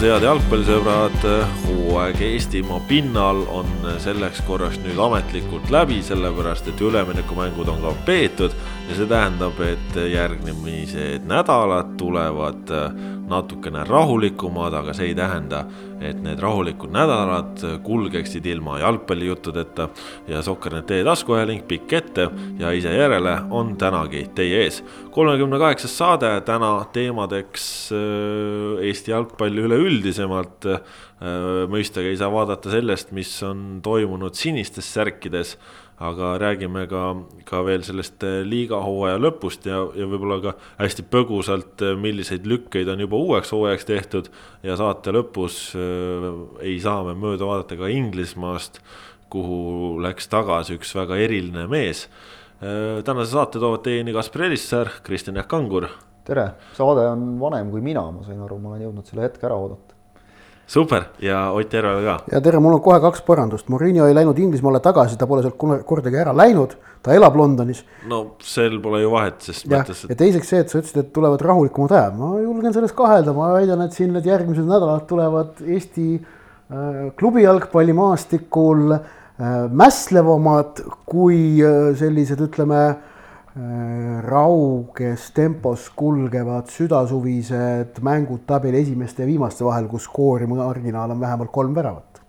tervitus, head jalgpallisõbrad, hooaeg Eestimaa pinnal on selleks korraks nüüd ametlikult läbi, sellepärast et üleminekumängud on ka peetud ja see tähendab, et järgnemised nädalad tulevad natukene rahulikumad, aga see ei tähenda, et need rahulikud nädalad kulgeksid ilma jalgpallijuttudeta ja Sokker.ee taskuajaling pikk ette ja ise järele on tänagi teie ees. kolmekümne kaheksas saade täna teemadeks äh, Eesti jalgpalli üleüldisemalt. Äh, mõistagi ei saa vaadata sellest, mis on toimunud sinistes särkides aga räägime ka, ka veel sellest äh, liiga hooaja lõpust ja, ja võib-olla ka hästi põgusalt, äh, milliseid lükkeid on juba uueks hooajaks tehtud. ja saate lõpus äh, ei saa me mööda vaadata ka Inglismaast, kuhu läks tagasi üks väga eriline mees äh,. tänase saate toovad teieni Kaspar Elissaar, Kristjan Jaak Kangur. tere, saade on vanem kui mina, ma sain aru, ma olen jõudnud selle hetke ära oodata super ja Ott Järvele ka. ja tere, mul on kohe kaks parandust, Murillo ei läinud Inglismaale tagasi, ta pole sealt kordagi ära läinud, ta elab Londonis. no sel pole ju vahet, sest ja, mõttes, et. ja teiseks see, et sa ütlesid, et tulevad rahulikumad ajad, ma julgen selles kahelda, ma väidan, et siin need järgmised nädalad tulevad Eesti äh, klubi jalgpallimaastikul äh, mässlevamad kui äh, sellised, ütleme äh, rauges tempos kulgevad südasuvised mängud tabeli esimeste ja viimaste vahel, kus skoori marginaal on vähemalt kolm väravat.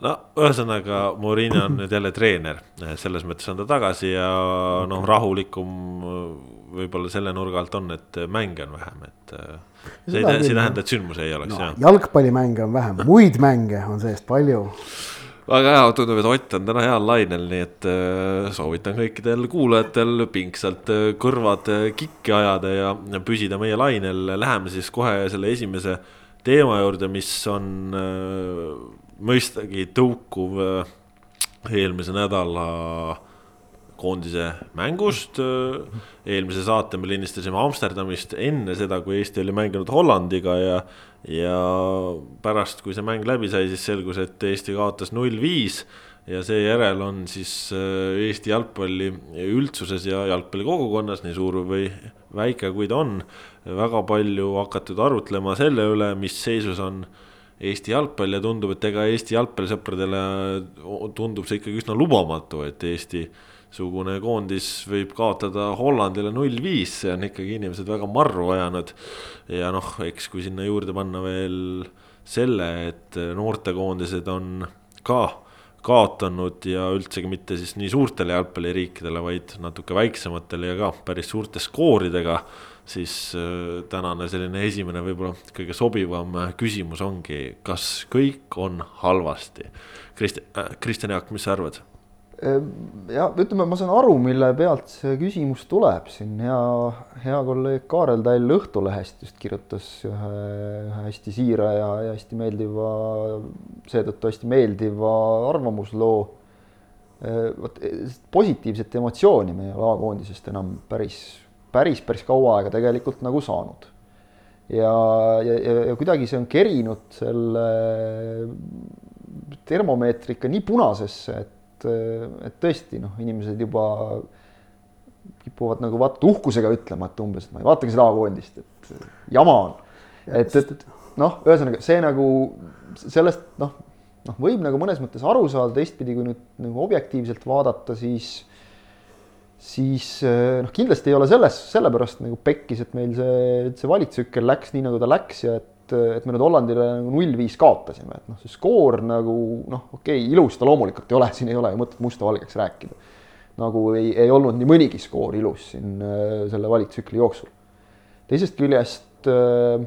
no ühesõnaga, Murillo on nüüd jälle treener, selles mõttes on ta tagasi ja noh, rahulikum võib-olla selle nurga alt on, et mänge on vähem, et. see ei, see ei tähenda, et sündmusi ei oleks no,. jalgpallimänge on vähem, muid mänge on seest palju väga hea, tundub, et Ott on täna heal lainel, nii et äh, soovitan kõikidel kuulajatel pingsalt äh, kõrvad äh, kikki ajada ja püsida meie lainel. Läheme siis kohe selle esimese teema juurde, mis on mõistagi tõukuv eelmise nädala koondise mängust. eelmise saate me lindistasime Amsterdamist enne seda, kui Eesti oli mänginud Hollandiga ja ja pärast, kui see mäng läbi sai, siis selgus, et Eesti kaotas null viis ja seejärel on siis äh, Eesti jalgpalli üldsuses ja jalgpalli kogukonnas, nii suur või väike, kui ta on, väga palju hakatud arutlema selle üle, mis seisus on Eesti jalgpall. Ja tundub, et ega Eesti jalgpallisõpradele tundub see ikkagi üsna lubamatu, et Eesti sugune koondis võib kaotada Hollandile null viis, see on ikkagi inimesed väga marru ajanud. ja noh, eks kui sinna juurde panna veel selle, et noortekoondised on ka kaotanud ja üldsegi mitte siis nii suurtele jalgpalliriikidele, vaid natuke väiksematele ja ka päris suurte skooridega. siis äh, tänane selline esimene, võib-olla kõige sobivam küsimus ongi, kas kõik on halvasti? Kristjan äh,, Kristjan Jaak, mis sa arvad? Ehm, ja ütleme, ma saan aru, mille pealt see küsimus tuleb siin hea, hea kolleeg Kaarel Tall Õhtulehest just kirjutas ühe, ühe hästi siira ja, ja hästi meeldiva, seetõttu hästi meeldiva arvamusloo. Ehm, vot positiivset emotsiooni me ei ole A-koondisest enam päris, päris, päris kaua aega tegelikult nagu saanud. ja, ja, ja, ja kuidagi see on kerinud selle termomeetri ikka nii punasesse, et et, et tõesti noh, inimesed juba kipuvad nagu vaata uhkusega ütlema, et umbes, et ma ei vaatagi seda A-koondist, et jama on. et, et noh, ühesõnaga see nagu sellest noh, noh, võib nagu mõnes mõttes aru saada, teistpidi, kui nüüd nagu objektiivselt vaadata, siis siis noh, kindlasti ei ole selles, sellepärast nagu pekkis, et meil see, see valitsükkel läks nii, nagu ta läks ja et et, et me nüüd Hollandile nagu null viis kaotasime, et noh, see skoor nagu noh, okei okay,, ilus ta loomulikult ei ole, siin ei ole ju mõtet musta-valgeks rääkida. nagu ei, ei olnud nii mõnigi skoor ilus siin äh, selle valitsükli jooksul. teisest küljest äh,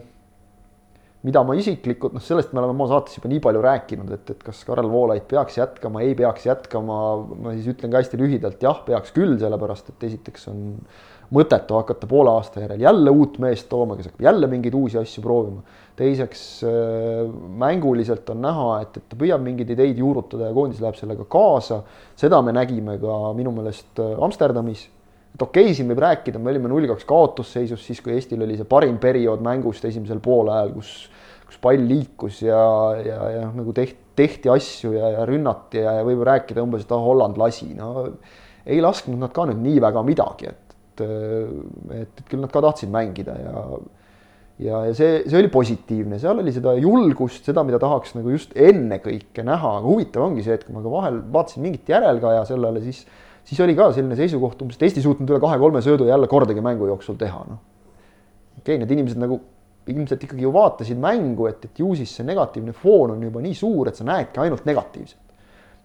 mida ma isiklikult, noh, sellest me oleme oma saates juba nii palju rääkinud, et, et kas Karel Voolaid peaks jätkama, ei peaks jätkama, ma siis ütlen ka hästi lühidalt, jah, peaks küll, sellepärast et esiteks on mõttetu hakata poole aasta järel jälle uut meest tooma, kes hakkab jälle mingeid uusi asju proovima teiseks äh, mänguliselt on näha, et, et ta püüab mingeid ideid juurutada ja koondis läheb sellega kaasa. seda me nägime ka minu meelest äh, Amsterdamis. Et okei okay,, siin võib rääkida, me olime null kaks kaotusseisus siis, kui Eestil oli see parim periood mängust esimesel poolajal, kus, kus pall liikus ja, ja, ja nagu tehti, tehti asju ja, ja rünnati ja, ja võib rääkida umbes, et ah, Holland lasi, no ei lasknud nad ka nüüd nii väga midagi, et, et, et, küll nad ka tahtsid mängida ja ja, ja see, see oli positiivne, seal oli seda julgust, seda, mida tahaks nagu just ennekõike näha, aga huvitav ongi see, et kui ma ka vahel vaatasin mingit järelkaja sellele, siis siis oli ka selline seisukoht umbes, et Eesti ei suutnud üle kahe-kolme söödu jälle kordagi mängu jooksul teha, noh. okei okay,, need inimesed nagu ilmselt ikkagi ju vaatasid mängu, et, et ju siis see negatiivne foon on juba nii suur, et sa näedki ainult negatiivset.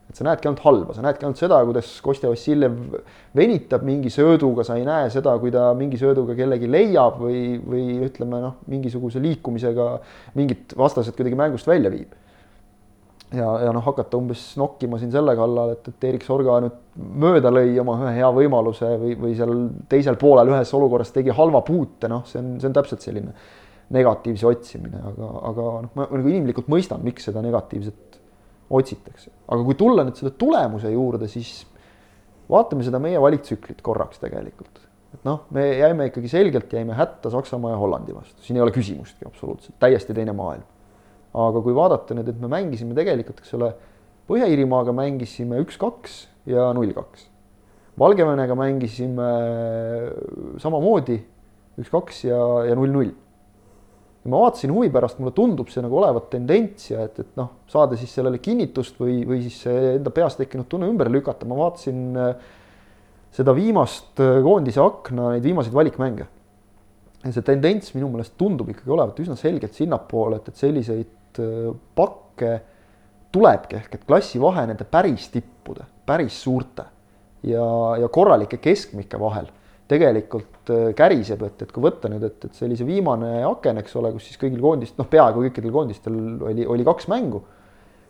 et sa näedki ainult halba, sa näedki ainult seda, kuidas Kostja Vassiljev venitab mingi sööduga, sa ei näe seda, kui ta mingi sööduga kellegi leiab või, või ütleme noh, mingisuguse liikumisega mingit vastased kuidagi mängust välja viib ja, ja noh, hakata umbes nokkima siin selle kallal, et, et Erik Sorga nüüd mööda lõi oma ühe hea võimaluse või, või seal teisel poolel ühes olukorras tegi halva puute, noh, see on, see on täpselt selline negatiivse otsimine, aga, aga noh, ma nagu inimlikult mõistan, miks seda negatiivset otsitakse. aga kui tulla nüüd selle tulemuse juurde, siis vaatame seda meie valiktsüklit korraks tegelikult. et noh, me jäime ikkagi selgelt, jäime hätta Saksamaa ja Hollandi vastu, siin ei ole küsimustki absoluutselt, täiesti teine maailm aga kui vaadata nüüd, et me mängisime tegelikult, eks ole, Põhja-Iirimaaga mängisime üks-kaks ja null-kaks. Valgevenega mängisime samamoodi üks-kaks ja, ja null-null. ja ma vaatasin huvi pärast, mulle tundub see nagu olevat tendents ja et, et noh, saada siis sellele kinnitust või, või siis enda peas tekkinud tunne ümber lükata, ma vaatasin äh, seda viimast äh, koondise akna, neid viimaseid valikmänge. see tendents minu meelest tundub ikkagi olevat üsna selgelt sinnapoole, et, et selliseid Äh, pakke tulebki ehk et klassivahe nende päris tippude, päris suurte ja, ja korralike keskmike vahel tegelikult äh, käriseb, et, et kui võtta nüüd, et, et see viimane aken, eks ole, kus siis kõigil koondist, noh, peaaegu kõikidel koondistel oli, oli kaks mängu,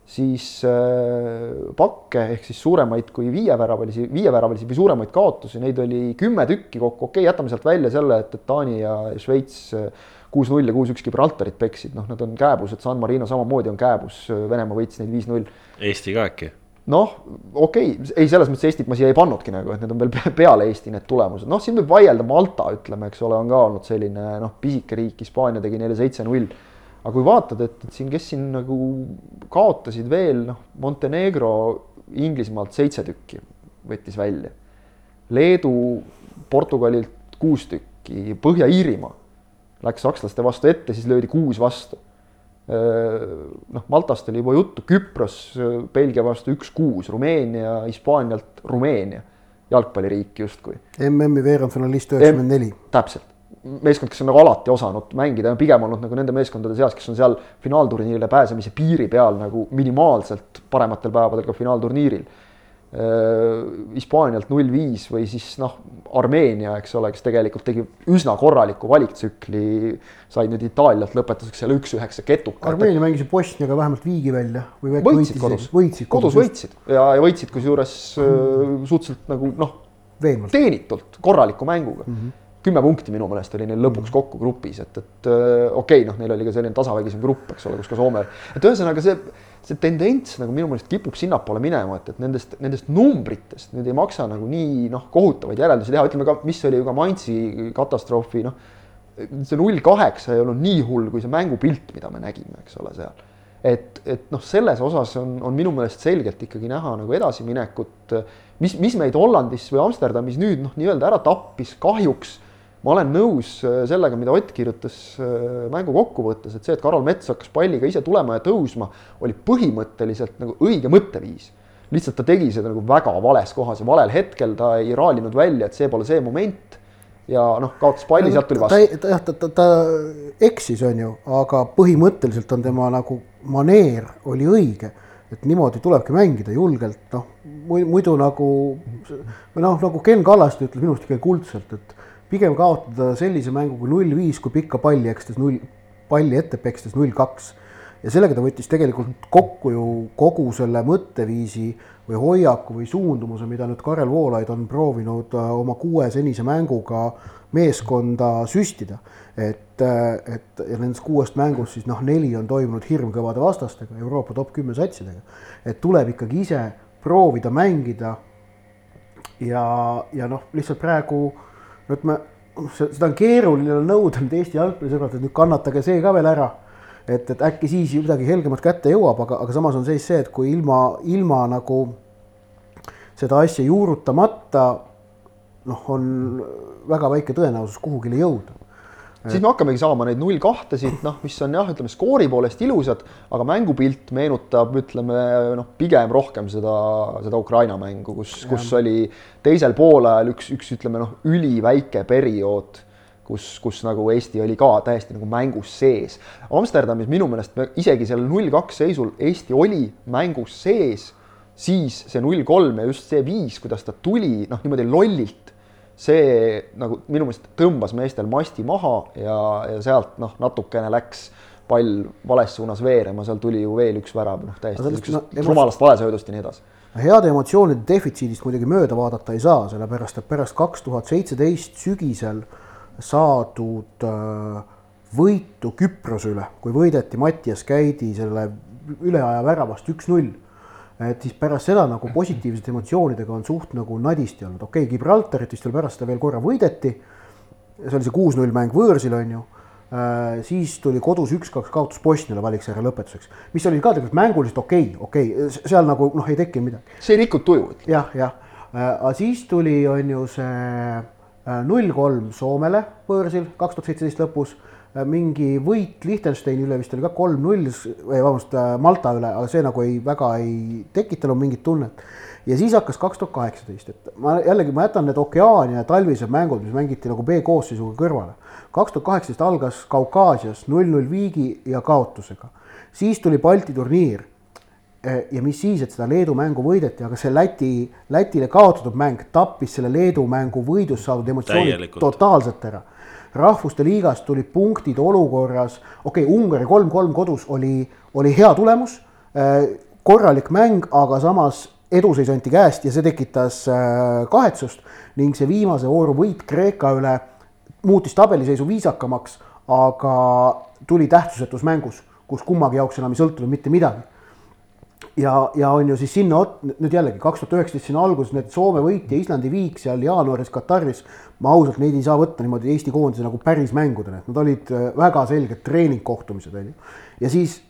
siis äh, pakke ehk siis suuremaid kui viieväravalisi, viieväravalisi või suuremaid kaotusi, neid oli kümme tükki kokku, okei okay,, jätame sealt välja selle, et, et Taani ja Šveits äh, kuus-null ja kuus-üks Gibraltarit peksid, noh, nad on kääbused, San Marino samamoodi on kääbus, Venemaa võitis neid viis-null. Eesti ka äkki? noh, okei okay., ei selles mõttes Eestit ma siia ei pannudki nagu, et need on veel peale Eesti need tulemused, noh, siin võib vaielda, Malta ütleme, eks ole, on ka olnud selline noh, pisike riik, Hispaania tegi neile seitse-null. aga kui vaatad, et, et siin, kes siin nagu kaotasid veel, noh, Montenegro Inglismaalt seitse tükki võttis välja. Leedu Portugalilt kuus tükki, Põhja-Iirimaa läks sakslaste vastu ette, siis löödi kuus vastu. noh, Maltast oli juba juttu, Küpros Belgia vastu üks-kuus, Rumeenia Hispaanialt Rumeenia, jalgpalliriik justkui. MM-i veerandfinalist üheksakümmend neli. täpselt, meeskond, kes on nagu alati osanud mängida, on pigem olnud nagu nende meeskondade seas, kes on seal finaalturniirile pääsemise piiri peal nagu minimaalselt parematel päevadel ka finaalturniiril Hispaanialt null viis või siis noh, Armeenia, eks ole, kes tegelikult tegi üsna korraliku valiktsükli, sai nüüd Itaalialt lõpetuseks selle üks-üheksa ketuka. Armeenia mängis ju Bosniaga vähemalt viigi välja või võitsid kodus, võitsid kodus, kodus võitsid ja, ja võitsid kusjuures mm. suhteliselt nagu noh, teenitult korraliku mänguga mm. -hmm kümme punkti minu meelest oli neil lõpuks kokku grupis, et, et okei okay,, noh, neil oli ka selline tasavägisem grupp, eks ole, kus ka Soome, et ühesõnaga see see tendents nagu minu meelest kipub sinnapoole minema, et, et nendest, nendest numbritest nüüd ei maksa nagu nii noh, kohutavaid järeldusi teha, ütleme ka, mis oli ju ka Mainzi katastroofi, noh. see null kaheksa ei olnud nii hull, kui see mängupilt, mida me nägime, eks ole, seal. et, et noh, selles osas on, on minu meelest selgelt ikkagi näha nagu edasiminekut, mis, mis meid Hollandis või Amsterdamis nüüd noh, nii-öelda ära tappis kahjuks ma olen nõus äh, sellega, mida Ott kirjutas äh, mängu kokkuvõttes, et see, et Karol Mets hakkas palliga ise tulema ja tõusma, oli põhimõtteliselt nagu õige mõtteviis. lihtsalt ta tegi seda nagu väga vales kohas ja valel hetkel ta ei raalinud välja, et see pole see moment. ja noh, kaotas palli, sealt tuli vastu. jah, ta, ta, ta eksis, on ju, aga põhimõtteliselt on tema nagu maneer oli õige et niimoodi tulebki mängida julgelt, noh muidu nagu noh, nagu Ken Kallaste ütleb minu arust ikkagi kuldselt, et pigem kaotada sellise mänguga null viis kui pikka palli ekstes null, palli ette pekstes null kaks. ja sellega ta võttis tegelikult kokku ju kogu selle mõtteviisi või hoiaku või suundumuse, mida nüüd Karel Voolaid on proovinud äh, oma kuue senise mänguga meeskonda süstida. et, äh, et ja nendest kuuest mängust siis noh, neli on toimunud hirmkõvade vastastega, Euroopa top kümme satsidega. et tuleb ikkagi ise proovida mängida. ja, ja noh, lihtsalt praegu no ütleme, seda on keeruline nõuda nüüd Eesti jalgpallisõbrad, et nüüd kannatage see ka veel ära. et, et äkki siis midagi helgemat kätte jõuab, aga, aga samas on seis see, et kui ilma, ilma nagu seda asja juurutamata noh, on väga väike tõenäosus kuhugile jõuda. Siis me hakkamegi saama neid null kahtesid, noh, mis on jah, ütleme skoori poolest ilusad, aga mängupilt meenutab, ütleme noh, pigem rohkem seda, seda Ukraina mängu, kus, kus oli teisel poolajal üks, üks ütleme noh, üliväike periood kus, kus nagu Eesti oli ka täiesti nagu mängus sees. Amsterdamis minu meelest me isegi seal null kaks seisul Eesti oli mängus sees, siis see null kolm ja just see viis, kuidas ta tuli noh, niimoodi lollilt, see nagu minu meelest tõmbas meestel masti maha ja, ja sealt noh, natukene läks pall vales suunas veerema, seal tuli ju veel üks värav, noh täiesti niisugusest no, rumalast valesöödust ja nii edasi heade emotsioonide defitsiidist muidugi mööda vaadata ei saa, sellepärast et pärast kaks tuhat seitseteist sügisel saadud äh, võitu Küprose üle, kui võideti Mattias Käidi selle üleaja väravast üks-null. Et siis pärast seda nagu positiivsete emotsioonidega on suht nagu nadisti olnud, okei okay,, Gibraltarit vist veel pärast seda veel korra võideti. see oli see kuus-null mäng võõrsil on ju äh,. siis tuli kodus üks-kaks kaotus Bosniale valiksarja lõpetuseks, mis oli ka tegelikult mänguliselt okei okay,, okei okay., seal nagu noh, ei tekkinud midagi. see ei rikkunud tuju. jah, jah äh,, aga siis tuli, on ju see Äh, null kolm Soomele võõrsil kaks tuhat seitseteist lõpus, mingi võit Liechtensteini üle vist oli ka kolm-null, vabandust, äh, Malta üle, aga see nagu ei, väga ei tekitanud mingit tunnet. ja siis hakkas kaks tuhat kaheksateist, et ma jällegi, ma jätan need Okeaania talvised mängud, mis mängiti nagu B-koosseisuga kõrvale. kaks tuhat kaheksateist algas Kaukaasias null-null viigi ja kaotusega. siis tuli Balti turniir Eh, ja mis siis, et seda Leedu mängu võideti, aga see Läti, Lätile kaotatud mäng tappis selle Leedu mängu võidust saadud emotsioonid totaalselt ära. Rahvuste liigas tulid punktid olukorras, okei okay,, Ungari kolm-kolm kodus oli, oli hea tulemus, eh, korralik mäng, aga samas eduseis anti käest ja see tekitas eh, kahetsust ning see viimase vooru võit Kreeka üle muutis tabeliseisu viisakamaks, aga tuli tähtsusetus mängus, kus kummagi jaoks enam ei sõltunud mitte midagi ja, ja on ju siis sinna, nüüd jällegi kaks tuhat üheksateist sinna alguses need Soome võit ja Islandi viik seal jaanuaris Kataris. ma ausalt neid ei saa võtta niimoodi Eesti koondise nagu päris mängudena, et nad olid äh, väga selged treeningkohtumised on ju. ja siis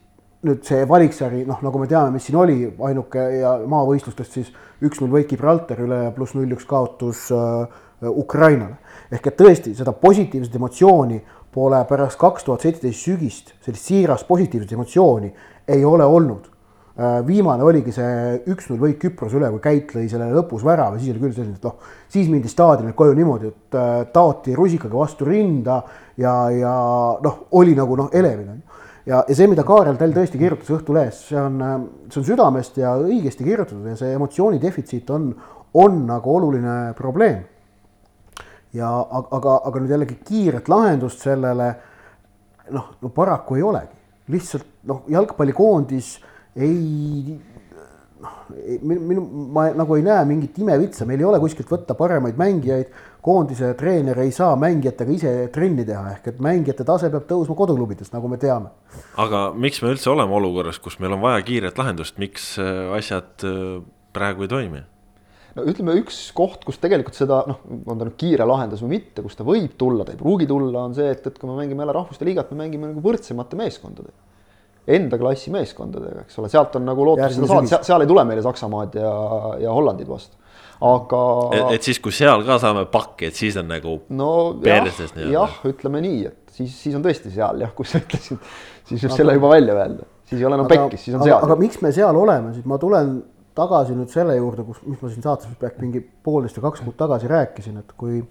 nüüd see valiksari, noh, nagu me teame, mis siin oli, ainuke ja maavõistlustest siis üks-null võit Gibraltari üle ja pluss null-üks kaotus äh, Ukrainale. ehk et tõesti seda positiivset emotsiooni pole pärast kaks tuhat seitseteist sügist, sellist siirast positiivset emotsiooni ei ole olnud viimane oligi see üks-null võit Küprose üle, kui Käit lõi selle lõpus värava, siis oli küll selline, et noh, siis mindi staadionil koju niimoodi, et äh, taoti rusikaga vastu rinda ja, ja noh, oli nagu noh, elevil on ju. ja, ja see, mida Kaarel Tell tõesti kirjutas Õhtulehes, see on, äh, see on südamest ja õigesti kirjutatud ja see emotsiooni defitsiit on, on nagu oluline probleem. ja aga, aga nüüd jällegi kiiret lahendust sellele noh, no paraku ei olegi, lihtsalt noh, jalgpallikoondis ei noh, minu, ma nagu ei näe mingit imevitsa, meil ei ole kuskilt võtta paremaid mängijaid. koondise treener ei saa mängijatega ise trenni teha, ehk et mängijate tase peab tõusma koduklubides, nagu me teame. aga miks me üldse oleme olukorras, kus meil on vaja kiiret lahendust, miks äh, asjad äh, praegu ei toimi? no ütleme, üks koht, kus tegelikult seda noh, on ta nüüd kiire lahendus või mitte, kus ta võib tulla, ta ei pruugi tulla, on see, et, et kui me mängime jälle rahvuste liigat, me mängime nagu võrdsemate meeskondadega enda klassi meeskondadega, eks ole, sealt on nagu lootus seda saada, seal, seal ei tule meile Saksamaad ja, ja Hollandid vastu. aga. et siis, kui seal ka saame pakki, et siis on nagu no perses nii-öelda. jah, ütleme nii, et siis, siis on tõesti seal jah, kus sa ütlesid, siis just aga, selle juba välja öelda, siis ei ole enam pekkis, siis on aga, seal. aga miks me seal oleme, siis ma tulen tagasi nüüd selle juurde, kus, mis ma siin saates peaaegu mingi poolteist või kaks kuud tagasi rääkisin, et kui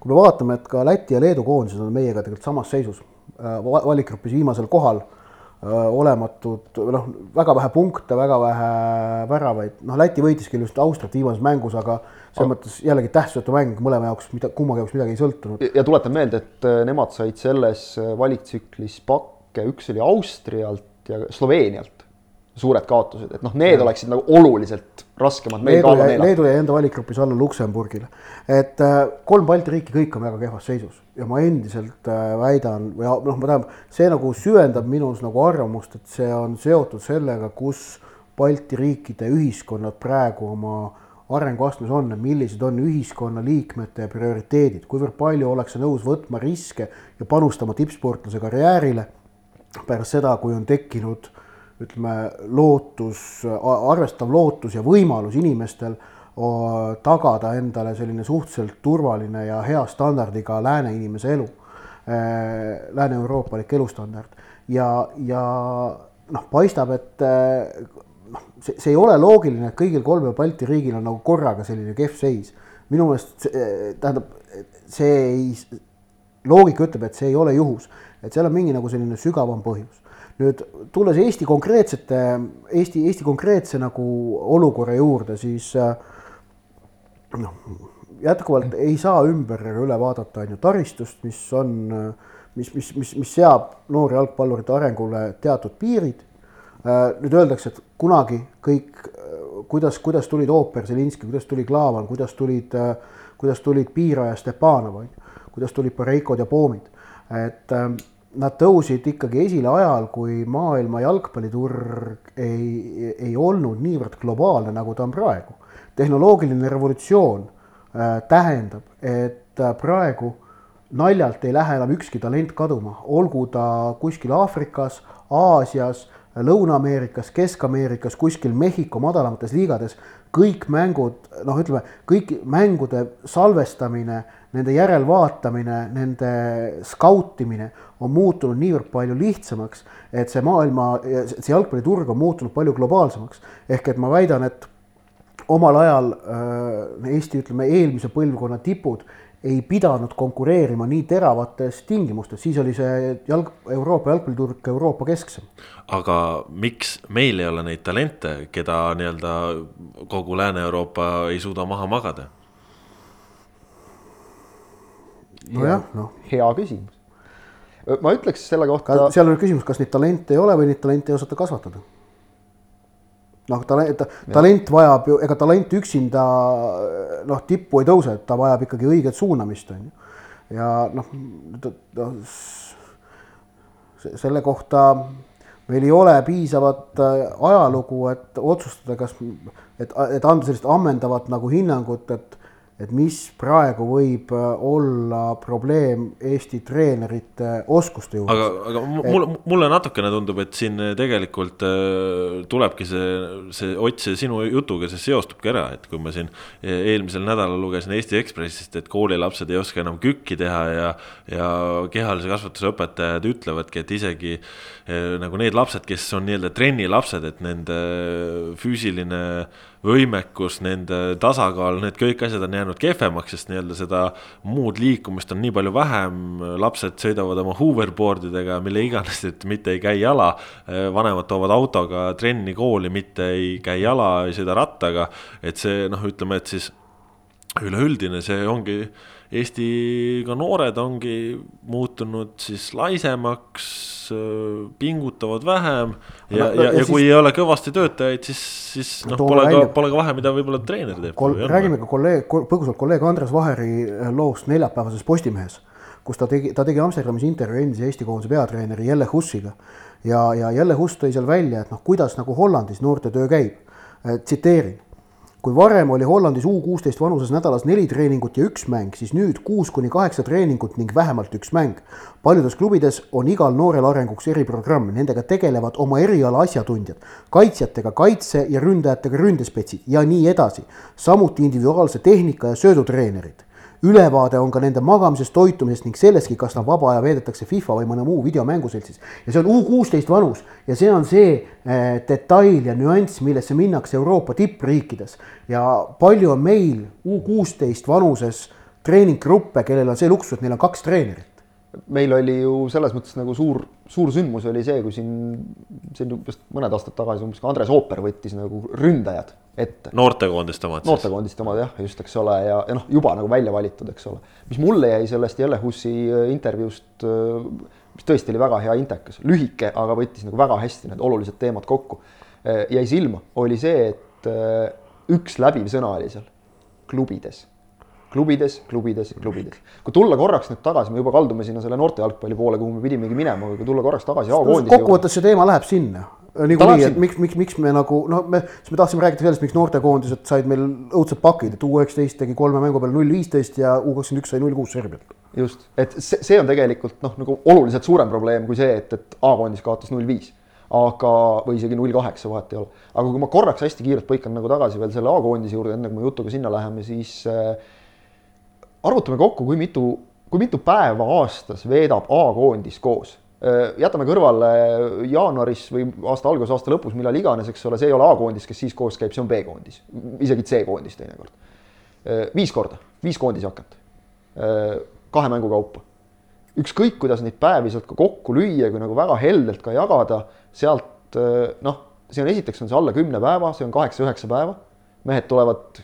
kui me vaatame, et ka Läti ja Leedu koondised on meiega tegelikult samas seisus, äh, valikgrupis viimasel kohal olematud, noh, väga vähe punkte, väga vähe väravaid, noh, Läti võitis küll just Austriat viimases mängus, aga selles mõttes jällegi tähtsusetu mäng mõlema jaoks, mida, kummagi jaoks midagi ei sõltunud. ja tuletan meelde, et äh, nemad said selles äh, valiktsüklis pakke, üks oli Austrialt ja Sloveenialt suured kaotused, et noh, need ja. oleksid nagu oluliselt raskemad. Leedu jäi, Leedu jäi enda valikgrupis alla Luksemburgile. et äh, kolm Balti riiki, kõik on väga kehvas seisus ja ma endiselt äh, väidan või noh, ma tähendab, see nagu süvendab minus nagu arvamust, et see on seotud sellega, kus Balti riikide ühiskonnad praegu oma arenguastmes on, millised on ühiskonnaliikmete prioriteedid, kuivõrd palju ollakse nõus võtma riske ja panustama tippsportlase karjäärile pärast seda, kui on tekkinud ütleme, lootus, arvestav lootus ja võimalus inimestel tagada endale selline suhteliselt turvaline ja hea standardiga lääne inimese elu. äh, lääne-euroopalik elustandard ja, ja noh, paistab, et äh, noh, see, see ei ole loogiline, et kõigil kolmel Balti riigil on nagu korraga selline kehv seis. minu meelest see, tähendab, see ei, loogika ütleb, et see ei ole juhus, et seal on mingi nagu selline sügavam põhjus. Nüüd tulles Eesti konkreetsete, Eesti, Eesti konkreetse nagu olukorra juurde, siis äh, noh, jätkuvalt ei saa ümber ega üle vaadata on ju taristust, mis on, mis, mis, mis, mis seab noori jalgpallurite arengule teatud piirid. nüüd öeldakse, et kunagi kõik, kuidas, kuidas tulid Ooper, Zelinski, kuidas tuli Klaavan, kuidas tulid, kuidas tulid Piira ja Stepanov, on ju, kuidas tulid Pareikod ja Poomid, et nad tõusid ikkagi esile ajal, kui maailma jalgpalliturg ei, ei olnud niivõrd globaalne, nagu ta on praegu. tehnoloogiline revolutsioon Äh, tähendab, et äh, praegu naljalt ei lähe enam ükski talent kaduma, olgu ta kuskil Aafrikas, Aasias, Lõuna-Ameerikas, Kesk-Ameerikas, kuskil Mehhiko madalamates liigades, kõik mängud, noh, ütleme kõik mängude salvestamine, nende järelvaatamine, nende skautimine on muutunud niivõrd palju lihtsamaks, et see maailma, see jalgpalliturg on muutunud palju globaalsemaks. ehk et ma väidan, et omal ajal äh, Eesti, ütleme eelmise põlvkonna tipud ei pidanud konkureerima nii teravates tingimustes, siis oli see jalg, Euroopa jalgpalliturg Euroopa kesksem. aga miks meil ei ole neid talente, keda nii-öelda kogu Lääne-Euroopa ei suuda maha magada? Nojah, noh. hea küsimus. ma ütleks selle kohta. seal on küsimus, kas neid talente ei ole või neid talente ei osata kasvatada noh, talent, talent vajab ju, ega talent üksinda noh, tippu ei tõuse, ta vajab ikkagi õiget suunamist, on ju. ja noh, noh, selle kohta meil ei ole piisavat äh, ajalugu, et otsustada, kas, et, et anda sellist ammendavat nagu hinnangut, et et mis praegu võib äh, olla probleem Eesti treenerite oskuste juures. aga, aga mulle et..., mulle natukene tundub, et siin tegelikult äh, tulebki see, see Ott, see sinu jutuga, see seostubki ära, et kui ma siin eelmisel nädalal lugesin Eesti Ekspressist, et koolilapsed ei oska enam kükki teha ja, ja kehalise kasvatuse õpetajad ütlevadki, et isegi äh, nagu need lapsed, kes on nii-öelda trennilapsed, et nende füüsiline võimekus, nende tasakaal, need kõik asjad on jäänud kehvemaks, sest nii-öelda seda muud liikumist on nii palju vähem. lapsed sõidavad oma hoverboard idega, mille iganes, et mitte ei käi jala. vanemad toovad autoga trenni kooli, mitte ei käi jala, ei sõida rattaga. et see noh, ütleme, et siis üleüldine, see ongi Eesti ka noored ongi muutunud siis laisemaks, pingutavad vähem ja, ja, ja, ja kui ei ole kõvasti töötajaid, siis, siis noh, pole ka, pole ka vahe, mida võib-olla treener teeb. Räägime ka kolleeg, põgusalt kolleeg Andres Vaheri äh, loost neljapäevases Postimehes, kus ta tegi, ta tegi Amsterdamis intervjuu endise Eesti koondise peatreeneri Jelle Hussiga. ja, ja Jelle Huss tõi seal välja, et noh, kuidas nagu Hollandis noortetöö käib. Äh, tsiteerin kui varem oli Hollandis U kuusteist vanuses nädalas neli treeningut ja üks mäng, siis nüüd kuus kuni kaheksa treeningut ning vähemalt üks mäng. paljudes klubides on igal noorel arenguks eriprogramm, nendega tegelevad oma eriala asjatundjad, kaitsjatega kaitse ja ründajatega ründespetsid ja nii edasi. samuti individuaalse tehnika ja söödutreenerid ülevaade on ka nende magamisest, toitumisest ning sellestki, kas nad vaba aja veedetakse FIFA või mõne muu videomänguseltsis. ja see on U kuusteist vanus ja see on see äh, detail ja nüanss, millesse minnakse Euroopa tippriikides. ja palju on meil U kuusteist vanuses treeninggruppe, kellel on see luksus, et neil on kaks treenerit meil oli ju selles mõttes nagu suur, suur sündmus oli see, kui siin, see on vist mõned aastad tagasi umbes, kui Andres Ooper võttis nagu ründajad ette. noortekoondiste omad siis? noortekoondiste omad jah, just, eks ole, ja, ja noh, juba nagu välja valitud, eks ole. mis mulle jäi sellest Jelle Hussi äh, intervjuust, äh, mis tõesti oli väga hea intekas, lühike, aga võttis nagu väga hästi need olulised teemad kokku. Äh, jäi silma, oli see, et üks läbiv sõna oli seal, klubides klubides, klubides, klubides. kui tulla korraks nüüd tagasi, me juba kaldume sinna selle noorte jalgpalli poole, kuhu me pidimegi minema, aga kui tulla korraks tagasi A-koondise kokkuvõttes see teema läheb sinna niikuinii, et miks, miks, miks me nagu noh, me, siis me tahtsime rääkida sellest, miks noortekoondised said meil õudsed pakid, et U üheksateist tegi kolme mängu peale null viisteist ja U kakskümmend üks sai null kuus Serbialt. just, et see, see on tegelikult noh, nagu oluliselt suurem probleem kui see, et, et A-koondis kaotas null viis aga, või isegi null kaheksa, vahet ei ole. aga kui ma korraks hästi kiirelt põikan nagu tagasi veel selle A-koondise juurde, enne kui me jutuga sinna läheme, siis äh, arvutame kokku, kui mitu kui mitu päeva aastas veedab A-koondis koos? Jätame kõrvale jaanuaris või aasta alguses, aasta lõpus, millal iganes, eks ole, see ei ole A-koondis, kes siis koos käib, see on B-koondis, isegi C-koondis teinekord. viis korda, viis koondisjakat, kahe mängu kaupa. ükskõik, kuidas neid päevi sealt ka kokku lüüa, kui nagu väga heldelt ka jagada, sealt noh, see on esiteks on see alla kümne päeva, see on kaheksa-üheksa päeva. mehed tulevad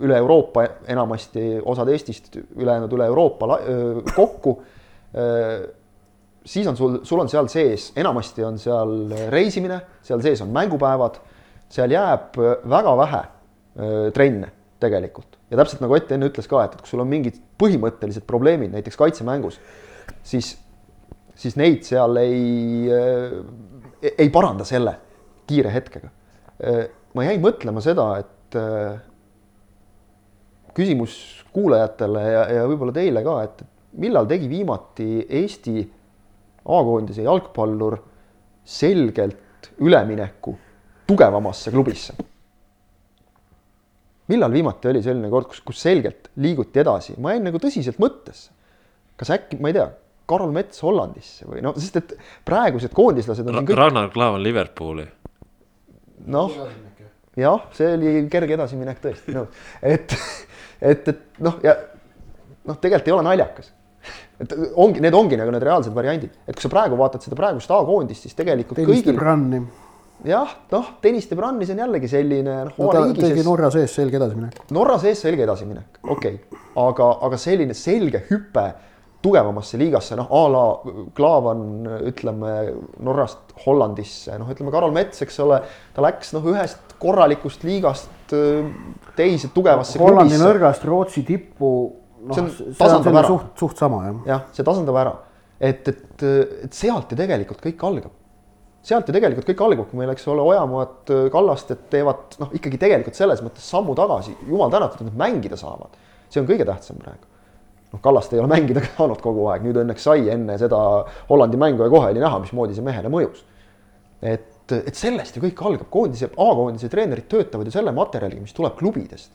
üle Euroopa enamasti, osad Eestist, ülejäänud üle Euroopa kokku siis on sul, sul on seal sees, enamasti on seal reisimine, seal sees on mängupäevad, seal jääb väga vähe öö, trenne tegelikult. ja täpselt nagu Ott enne ütles ka, et, kui sul on mingid põhimõttelised probleemid näiteks kaitsemängus, siis, siis neid seal ei, ei paranda selle kiire hetkega. ma jäin mõtlema seda, et küsimus kuulajatele ja, ja võib-olla teile ka, et millal tegi viimati Eesti A-koondise jalgpallur selgelt ülemineku tugevamasse klubisse. millal viimati oli selline kord, kus, kus selgelt liiguti edasi, ma jäin nagu tõsiselt mõttesse. kas äkki, ma ei tea, Karol Mets Hollandisse või noh, sest et praegused koondislased on Ra kõik... Ragnar Klavan Liverpooli. noh, jah, see oli kerge edasiminek tõesti, nõus, et, et, et noh, ja noh, tegelikult ei ole naljakas et ongi, need ongi nagu need reaalsed variandid, et kui sa praegu vaatad seda praegust A-koondist, siis tegelikult Tõniste kõigil. Branni. jah, noh, Tõniste Brannis on jällegi selline noh, no ta tegi Norra sees selge edasiminek. Norra sees selge edasiminek, okei okay., aga, aga selline selge hüpe tugevamasse liigasse, noh a la Klaavan, ütleme Norrast Hollandisse, noh, ütleme Karol Mets, eks ole, ta läks noh, ühest korralikust liigast äh, teise tugevasse Hollandi klubisse. nõrgast Rootsi tippu, noh, See tasandab ära. suht, suht sama jah. jah, see tasandab ära, et, et, et sealt ju tegelikult kõik algab. sealt ju tegelikult kõik algab, kui meil, eks ole, Ojamaad, Kallastet teevad noh, ikkagi tegelikult selles mõttes sammu tagasi, jumal tänatud, et nad mängida saavad. see on kõige tähtsam praegu. noh, Kallast ei ole mängida saanud kogu aeg, nüüd õnneks sai enne seda Hollandi mängu ja kohe oli näha, mismoodi see mehele mõjus. et, et sellest ju kõik algab, koondise, A-koondise treenerid töötavad ju selle materjaliga, mis tuleb klubidest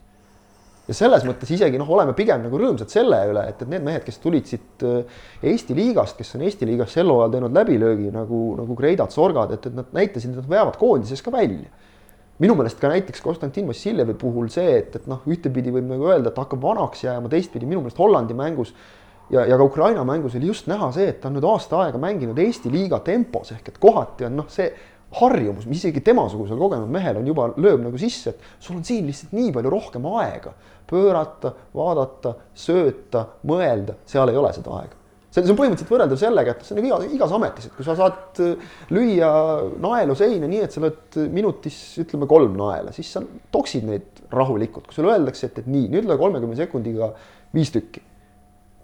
ja selles mõttes isegi noh, oleme pigem nagu rõõmsad selle üle, et, et need mehed, kes tulid siit äh, Eesti liigast, kes on Eesti liigas sel hooajal teinud läbilöögi nagu, nagu Kreidad, Sorgad, et, et nad näitasid, et nad veavad koondises ka välja. minu meelest ka näiteks Konstantin Vassiljevi puhul see, et, et noh, ühtepidi võib nagu öelda, et hakkab vanaks jääma, teistpidi minu meelest Hollandi mängus ja, ja ka Ukraina mängus oli just näha see, et ta on nüüd aasta aega mänginud Eesti liiga tempos ehk et kohati on noh, see harjumus, mis isegi temasugusel kogenud mehel on juba lööb nagu sisse, et sul on siin lihtsalt nii palju rohkem aega pöörata, vaadata, sööta, mõelda, seal ei ole seda aega. see see on põhimõtteliselt võrreldav sellega, et see on nagu iga, igas ametis, et kui sa saad äh, lüüa naelu seina nii, et sa lööd minutis ütleme kolm naela, siis sa toksid neid rahulikult, kui sulle öeldakse, et, et nii, nüüd löö kolmekümne sekundiga viis tükki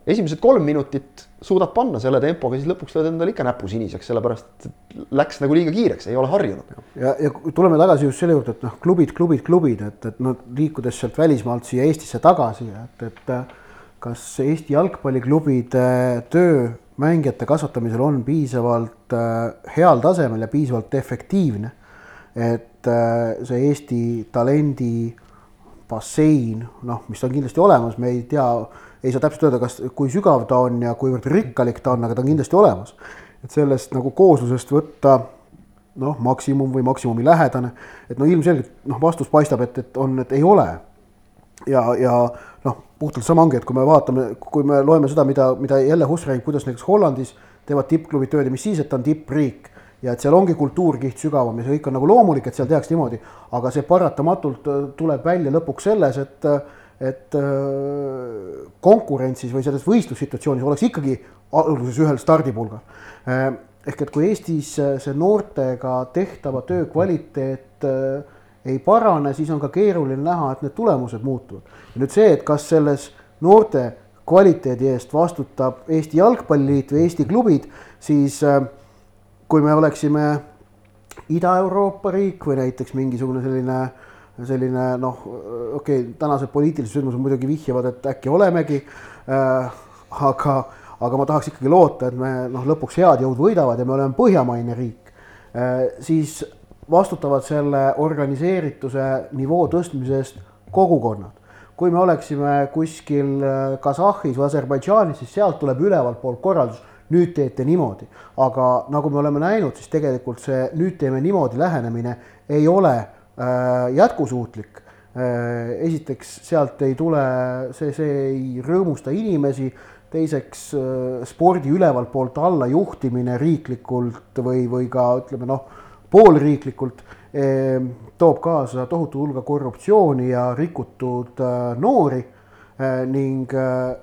esimesed kolm minutit suudad panna selle tempoga, siis lõpuks lööd endale ikka näpu siniseks, sellepärast läks nagu liiga kiireks, ei ole harjunud. ja, ja tuleme tagasi just selle juurde, et noh, klubid, klubid, klubid, et, et noh, liikudes sealt välismaalt siia Eestisse tagasi, et, et äh, kas Eesti jalgpalliklubide töö mängijate kasvatamisel on piisavalt äh, heal tasemel ja piisavalt efektiivne, et äh, see Eesti talendi bassein, noh, mis on kindlasti olemas, me ei tea, ei saa täpselt öelda, kas, kui sügav ta on ja kuivõrd rikkalik ta on, aga ta on kindlasti olemas. et sellest nagu kooslusest võtta noh, maksimum või maksimumi lähedane, et no ilmselgelt noh, vastus paistab, et, et on, et ei ole. ja, ja noh, puhtalt sama ongi, et kui me vaatame, kui me loeme seda, mida, mida jälle Huss räägib, kuidas näiteks Hollandis teevad tippklubid tööd ja mis siis, et ta on tippriik ja et seal ongi kultuurkiht sügavam ja see kõik on nagu loomulik, et seal tehakse niimoodi, aga see paratamatult äh, tuleb välja lõpuks selles, et et äh, konkurentsis või selles võistlussituatsioonis oleks ikkagi alguses ühel stardipulgal. Äh, ehk et kui Eestis see noortega tehtava töö kvaliteet ei parane, siis on ka keeruline näha, et need tulemused muutuvad. ja nüüd see, et kas selles noorte kvaliteedi eest vastutab Eesti Jalgpalliliit või Eesti klubid, siis äh, kui me oleksime Ida-Euroopa riik või näiteks mingisugune selline, selline noh, okei okay,, tänased poliitilised sündmused muidugi vihjavad, et äkki olemegi äh,. aga, aga ma tahaks ikkagi loota, et me noh, lõpuks head jõud võidavad ja me oleme põhjamaine riik äh,. siis vastutavad selle organiseerituse nivoo tõstmise eest kogukonnad. kui me oleksime kuskil äh, Kasahhis või Aserbaidžaanis, siis sealt tuleb ülevalt poolt korraldus, nüüd teete niimoodi. aga nagu me oleme näinud, siis tegelikult see nüüd teeme niimoodi lähenemine ei ole äh, jätkusuutlik äh,. esiteks sealt ei tule, see, see ei rõõmusta inimesi teiseks äh, spordi ülevalt poolt alla juhtimine riiklikult või, või ka ütleme noh, poolriiklikult eh, toob kaasa tohutu hulga korruptsiooni ja rikutud äh, noori eh, ning äh,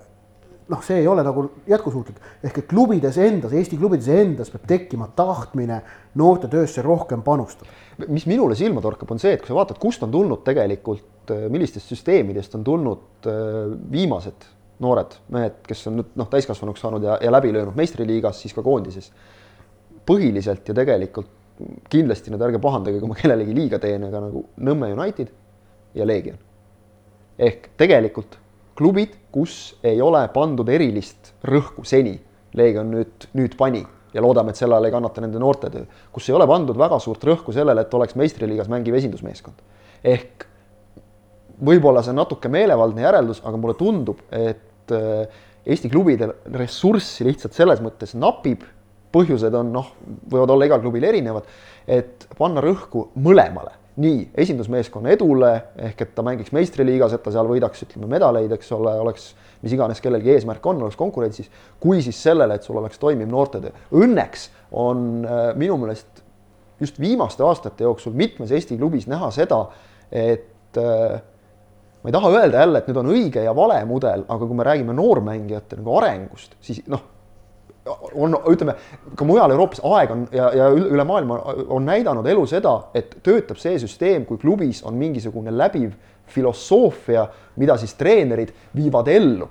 noh, see ei ole nagu jätkusuutlik. ehk et klubides endas, Eesti klubides endas peab tekkima tahtmine noortetöösse rohkem panustada. mis minule silma torkab, on see, et kui sa vaatad, kust on tulnud tegelikult, millistest süsteemidest on tulnud viimased noored mehed, kes on nüüd noh, täiskasvanuks saanud ja, ja läbi löönud meistriliigas, siis ka koondises. põhiliselt ja tegelikult kindlasti nüüd ärge pahandage, kui ma kellelegi liiga teen, aga nagu Nõmme United ja Leegion. ehk tegelikult klubid, kus ei ole pandud erilist rõhku seni, Leegion nüüd, nüüd pani ja loodame, et selle all ei kannata nende noortetöö, kus ei ole pandud väga suurt rõhku sellele, et oleks meistriliigas mängiv esindusmeeskond. ehk võib-olla see on natuke meelevaldne järeldus, aga mulle tundub, et äh, Eesti klubidel ressurssi lihtsalt selles mõttes napib, põhjused on noh, võivad olla igal klubil erinevad, et panna rõhku mõlemale, nii esindusmeeskonna edule, ehk et ta mängiks meistriliigas, et ta seal võidaks, ütleme, medaleid, eks ole, oleks mis iganes kellelgi eesmärk on, oleks konkurentsis, kui siis sellele, et sul oleks toimiv noortetöö. Õnneks on äh, minu meelest just viimaste aastate jooksul mitmes Eesti klubis näha seda, et äh, ma ei taha öelda jälle, et nüüd on õige ja vale mudel, aga kui me räägime noormängijate nagu arengust, siis noh, on, ütleme ka mujal Euroopas aeg on ja, ja üle maailma on näidanud elu seda, et töötab see süsteem, kui klubis on mingisugune läbiv filosoofia, mida siis treenerid viivad ellu.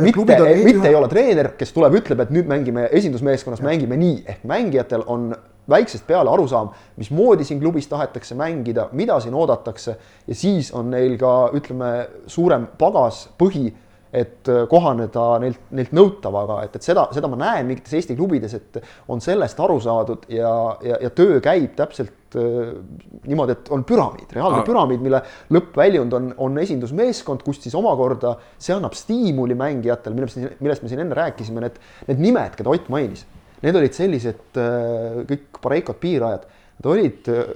mitte, mitte ei ole treener, kes tuleb, ütleb, et nüüd mängime esindusmeeskonnas, mängime nii, ehk mängijatel on väiksest peale arusaam, mismoodi siin klubis tahetakse mängida, mida siin oodatakse. Ja siis on neil ka ütleme, suurem pagas, põhi, et äh, kohaneda neilt, neilt nõutavaga, et, et seda, seda ma näen mingites Eesti klubides, et on sellest aru saadud ja, ja, ja töö käib täpselt äh, niimoodi, et on püramiid, reaalne ah. püramiid, mille lõppväljund on, on esindusmeeskond, kust siis omakorda see annab stiimuli mängijatele, millest, millest me siin enne rääkisime, need, need nimed, keda Ott mainis need olid sellised äh, kõik Pareikod piirajad, nad olid äh,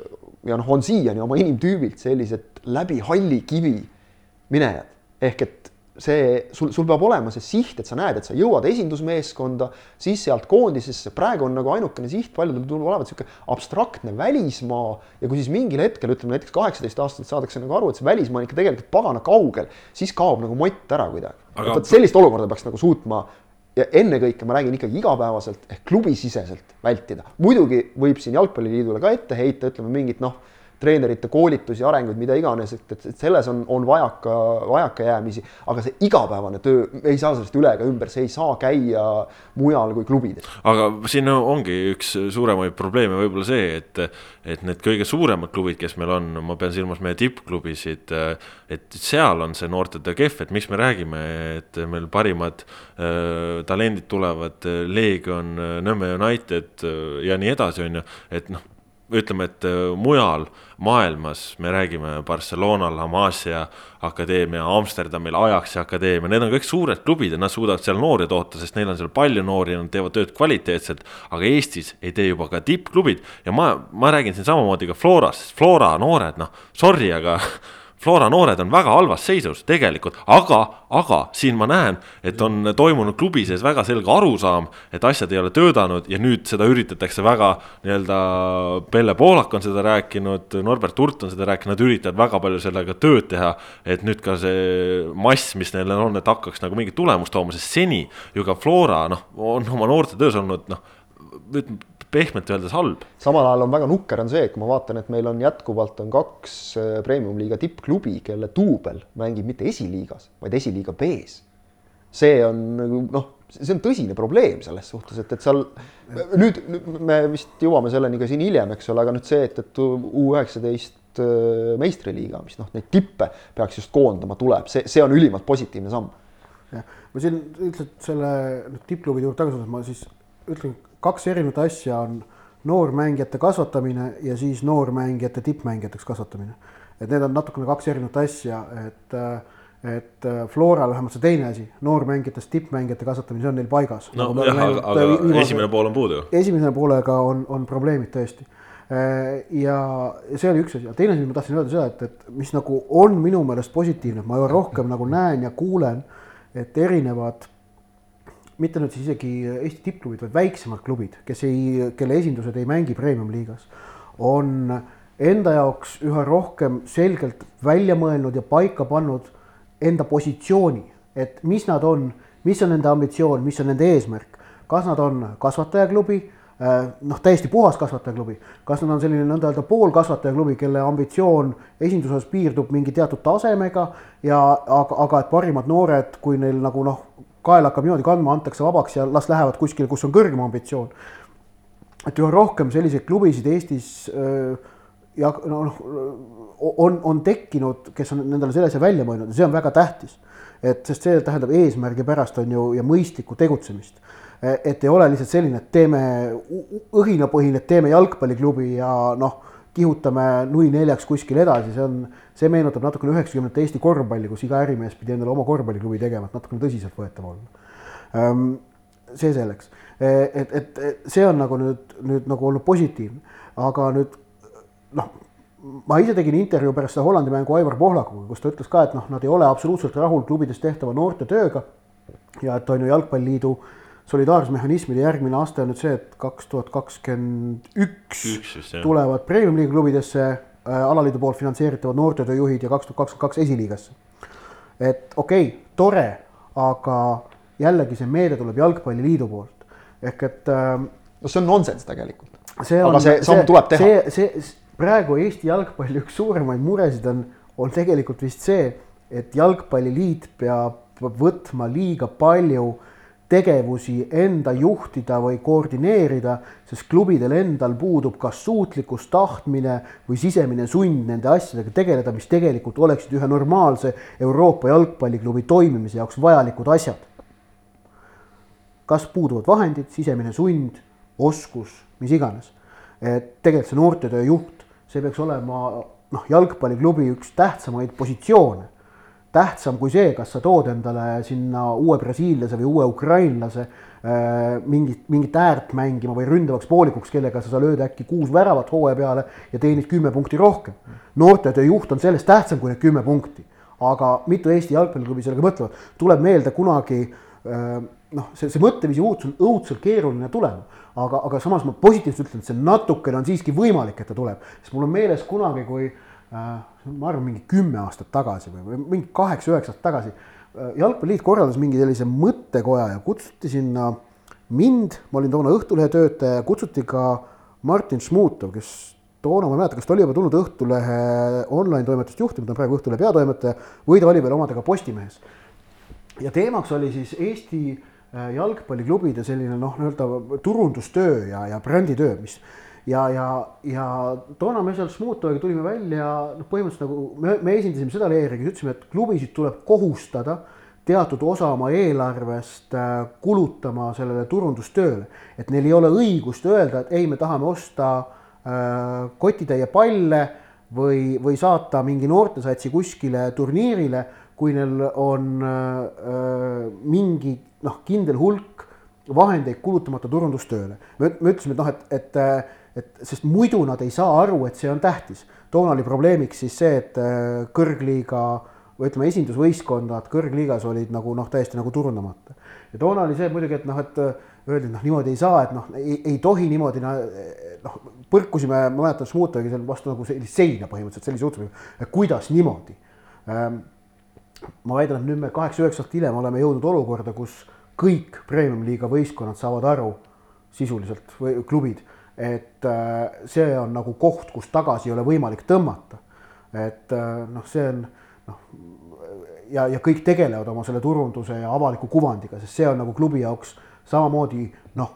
ja noh, on siiani oma inimtüübilt sellised läbi halli kivi minejad. ehk et see, sul, sul peab olema see siht, et sa näed, et sa jõuad esindusmeeskonda, siis sealt koondisesse, praegu on nagu ainukene siht paljudel tundub olevat niisugune abstraktne välismaa ja kui siis mingil hetkel, ütleme näiteks kaheksateist aastaselt saadakse nagu aru, et see välismaa on ikka tegelikult pagana kaugel, siis kaob nagu mott ära kuidagi Aga.... vot sellist olukorda peaks nagu suutma ja ennekõike ma räägin ikkagi igapäevaselt ehk klubisiseselt vältida. muidugi võib siin Jalgpalliliidule ka ette heita, ütleme mingit noh treenerite koolitusi, arenguid, mida iganes, et, et, et selles on, on vajaka, vajakajäämisi, aga see igapäevane töö, ei saa sellest üle ega ümber, see ei saa käia mujal kui klubides. aga siin ongi üks suuremaid probleeme võib-olla see, et, et need kõige suuremad klubid, kes meil on, ma pean silmas meie tippklubisid, et seal on see noortetöö kehv, et miks me räägime, et meil parimad äh, talendid tulevad, Leegion, Nõmme United ja nii edasi, on ju, et noh ütleme, et äh, mujal maailmas me räägime Barcelona, La Masia akadeemia, Amsterdamil Ajaxi akadeemia, need on kõik suured klubid ja nad suudavad seal noori toota, sest neil on seal palju noori ja nad teevad tööd kvaliteetselt. aga Eestis ei tee juba ka tippklubid ja ma, ma räägin siin samamoodi ka Florast, sest Flora noored, noh, sorry, aga Flora noored on väga halvas seisus tegelikult, aga, aga siin ma näen, et on toimunud klubi sees väga selge arusaam, et asjad ei ole töötanud ja nüüd seda üritatakse väga nii-öelda. Pelle Poolak on seda rääkinud, Norbert Hurt on seda rääkinud, nad üritavad väga palju sellega tööd teha. et nüüd ka see mass, mis neil on, et hakkaks nagu mingit tulemust tooma, sest seni ju ka Flora noh, on oma noortetöös olnud noh pehmelt öeldes halb. samal ajal on väga nukker on see, et kui ma vaatan, et meil on jätkuvalt on kaks äh, premium-liiga tippklubi, kelle duubel mängib mitte esiliigas, vaid esiliiga B-s. see on nagu noh, see on tõsine probleem selles suhtes, et, et seal nüüd, nüüd me vist jõuame selleni ka siin hiljem, eks ole, aga nüüd see, et, et U üheksateist äh, meistriliiga, mis noh, neid tippe peaks just koondama, tuleb, see, see on ülimalt positiivne samm. jah, ma siin lihtsalt selle tippklubide juurde tagasi tulles ma siis ütlen kaks erinevat asja on noormängijate kasvatamine ja siis noormängijate tippmängijateks kasvatamine. et need on natukene kaks erinevat asja, et, et äh, Floral vähemalt see teine asi, noormängijatest tippmängijate kasvatamine, see on neil paigas. no Nagu jah, aga, aga viimase- esimene pool on puudu. esimese poolega on, on probleemid tõesti. ja see oli üks asi, teine asi, ma tahtsin öelda seda, et, et mis nagu on minu meelest positiivne, ma üha rohkem nagu näen ja kuulen, et erinevad mitte nüüd siis isegi Eesti tippklubid, vaid väiksemad klubid, kes ei, kelle esindused ei mängi premium-liigas, on enda jaoks üha rohkem selgelt välja mõelnud ja paika pannud enda positsiooni, et mis nad on, mis on nende ambitsioon, mis on nende eesmärk, kas nad on kasvatajaklubi, noh, täiesti puhas kasvatajaklubi, kas nad on selline nõnda öelda poolkasvatajaklubi, kelle ambitsioon esinduses piirdub mingi teatud tasemega ja aga, aga et parimad noored, kui neil nagu noh, kael hakkab niimoodi kandma, antakse vabaks ja las lähevad kuskile, kus on kõrgem ambitsioon. et üha rohkem selliseid klubisid Eestis öö, ja noh, on, on tekkinud, kes on endale selle asja välja mõelnud ja see on väga tähtis. et sest see tähendab eesmärgi pärast on ju ja mõistlikku tegutsemist. et ei ole lihtsalt selline, et teeme õhinapõhine, teeme jalgpalliklubi ja noh, kihutame nui neljaks kuskile edasi, see on, see meenutab natukene üheksakümnendate Eesti korvpalli, kus iga ärimees pidi endale oma korvpalliklubi tegema, et natukene tõsiseltvõetav olla. see selleks, et, et, et see on nagu nüüd, nüüd nagu olnud positiivne, aga nüüd noh, ma ise tegin intervjuu pärast seda Hollandi mängu Aivar Pohlakuga, kus ta ütles ka, et noh, nad ei ole absoluutselt rahul klubides tehtava noortetööga ja et on ju Jalgpalliliidu solidaarsusmehhanismide järgmine aste on nüüd see, et kaks tuhat kakskümmend üks tulevad premium-liiga klubidesse äh, alaliidu poolt finantseeritavad noortetööjuhid ja kaks tuhat kakskümmend kaks esiliigasse. et okei okay,, tore, aga jällegi see meede tuleb Jalgpalliliidu poolt ehk et äh, no see on nonsenss tegelikult. Aga see samm tuleb teha. see, see praegu Eesti jalgpalli üks suuremaid muresid on, on tegelikult vist see, et jalgpalliliit peab võtma liiga palju tegevusi enda juhtida või koordineerida, sest klubidel endal puudub kas suutlikkus, tahtmine või sisemine sund nende asjadega tegeleda, mis tegelikult oleksid ühe normaalse Euroopa jalgpalliklubi toimimise jaoks vajalikud asjad kas puuduvad vahendid, sisemine sund, oskus, mis iganes. et tegelikult see noortetöö juht, see peaks olema noh, jalgpalliklubi üks tähtsamaid positsioone. Tähtsam kui see, kas sa tood endale sinna uue brasiillase või uue ukrainlase äh, mingit, mingit äärt mängima või ründavaks poolikuks, kellega sa lööd äkki kuus väravat hooaja peale ja teenid kümme punkti rohkem. noortetöö juht on sellest tähtsam kui need kümme punkti. aga mitu Eesti jalgpalliklubi sellega mõtlevad, tuleb meelde kunagi äh, noh, see, see mõtteviisi muutus on õudselt keeruline tulema, aga, aga samas ma positiivselt ütlen, et see natukene on siiski võimalik, et ta tuleb, sest mul on meeles kunagi, kui äh, ma arvan, mingi kümme aastat tagasi või, või mingi kaheksa-üheksa aastat tagasi äh, jalgpalliliit korraldas mingi sellise mõttekoja ja kutsuti sinna mind, ma olin toona Õhtulehe töötaja, kutsuti ka Martin Šmutov, kes toona, ma ei mäleta, kas ta oli juba tulnud Õhtulehe online toimetust juhtima, ta on praegu Õhtulehe peatoimetaja või ta oli veel omadega Postimehes. ja teemaks oli siis Eesti äh, jalgpalliklubide selline noh, nii-öelda turundustöö ja, ja bränditöö, mis ja, ja, ja toona me seal Smuutoviga tulime välja, noh, põhimõtteliselt nagu me, me esindasime seda leeri, kes ütlesime, et klubisid tuleb kohustada teatud osa oma eelarvest äh, kulutama sellele turundustööle. et neil ei ole õigust öelda, et ei, me tahame osta äh, kotitäie palle või, või saata mingi noortesatsi kuskile turniirile, kui neil on äh, mingi noh, kindel hulk vahendeid kulutamata turundustööle. me, me ütlesime, et noh, et, et, et sest muidu nad ei saa aru, et see on tähtis. toona oli probleemiks siis see, et äh, kõrgliiga või ütleme, esindusvõistkonnad kõrgliigas olid nagu noh, täiesti nagu turundamata. ja toona oli see muidugi, et noh, et öeldi, et noh, niimoodi ei saa, et noh, ei, ei tohi niimoodi noh, põrkusime, ma mäletan, Šmutoviga seal vastu nagu sellist seina põhimõtteliselt sellise juhtumiga, kuidas niimoodi ähm, ma väidan, et nüüd me kaheksa-üheksa aastat hiljem oleme jõudnud olukorda, kus kõik premium-liiga võistkonnad saavad aru sisuliselt või klubid, et äh, see on nagu koht, kus tagasi ei ole võimalik tõmmata. et äh, noh, see on noh ja, ja kõik tegelevad oma selle turunduse ja avaliku kuvandiga, sest see on nagu klubi jaoks samamoodi noh,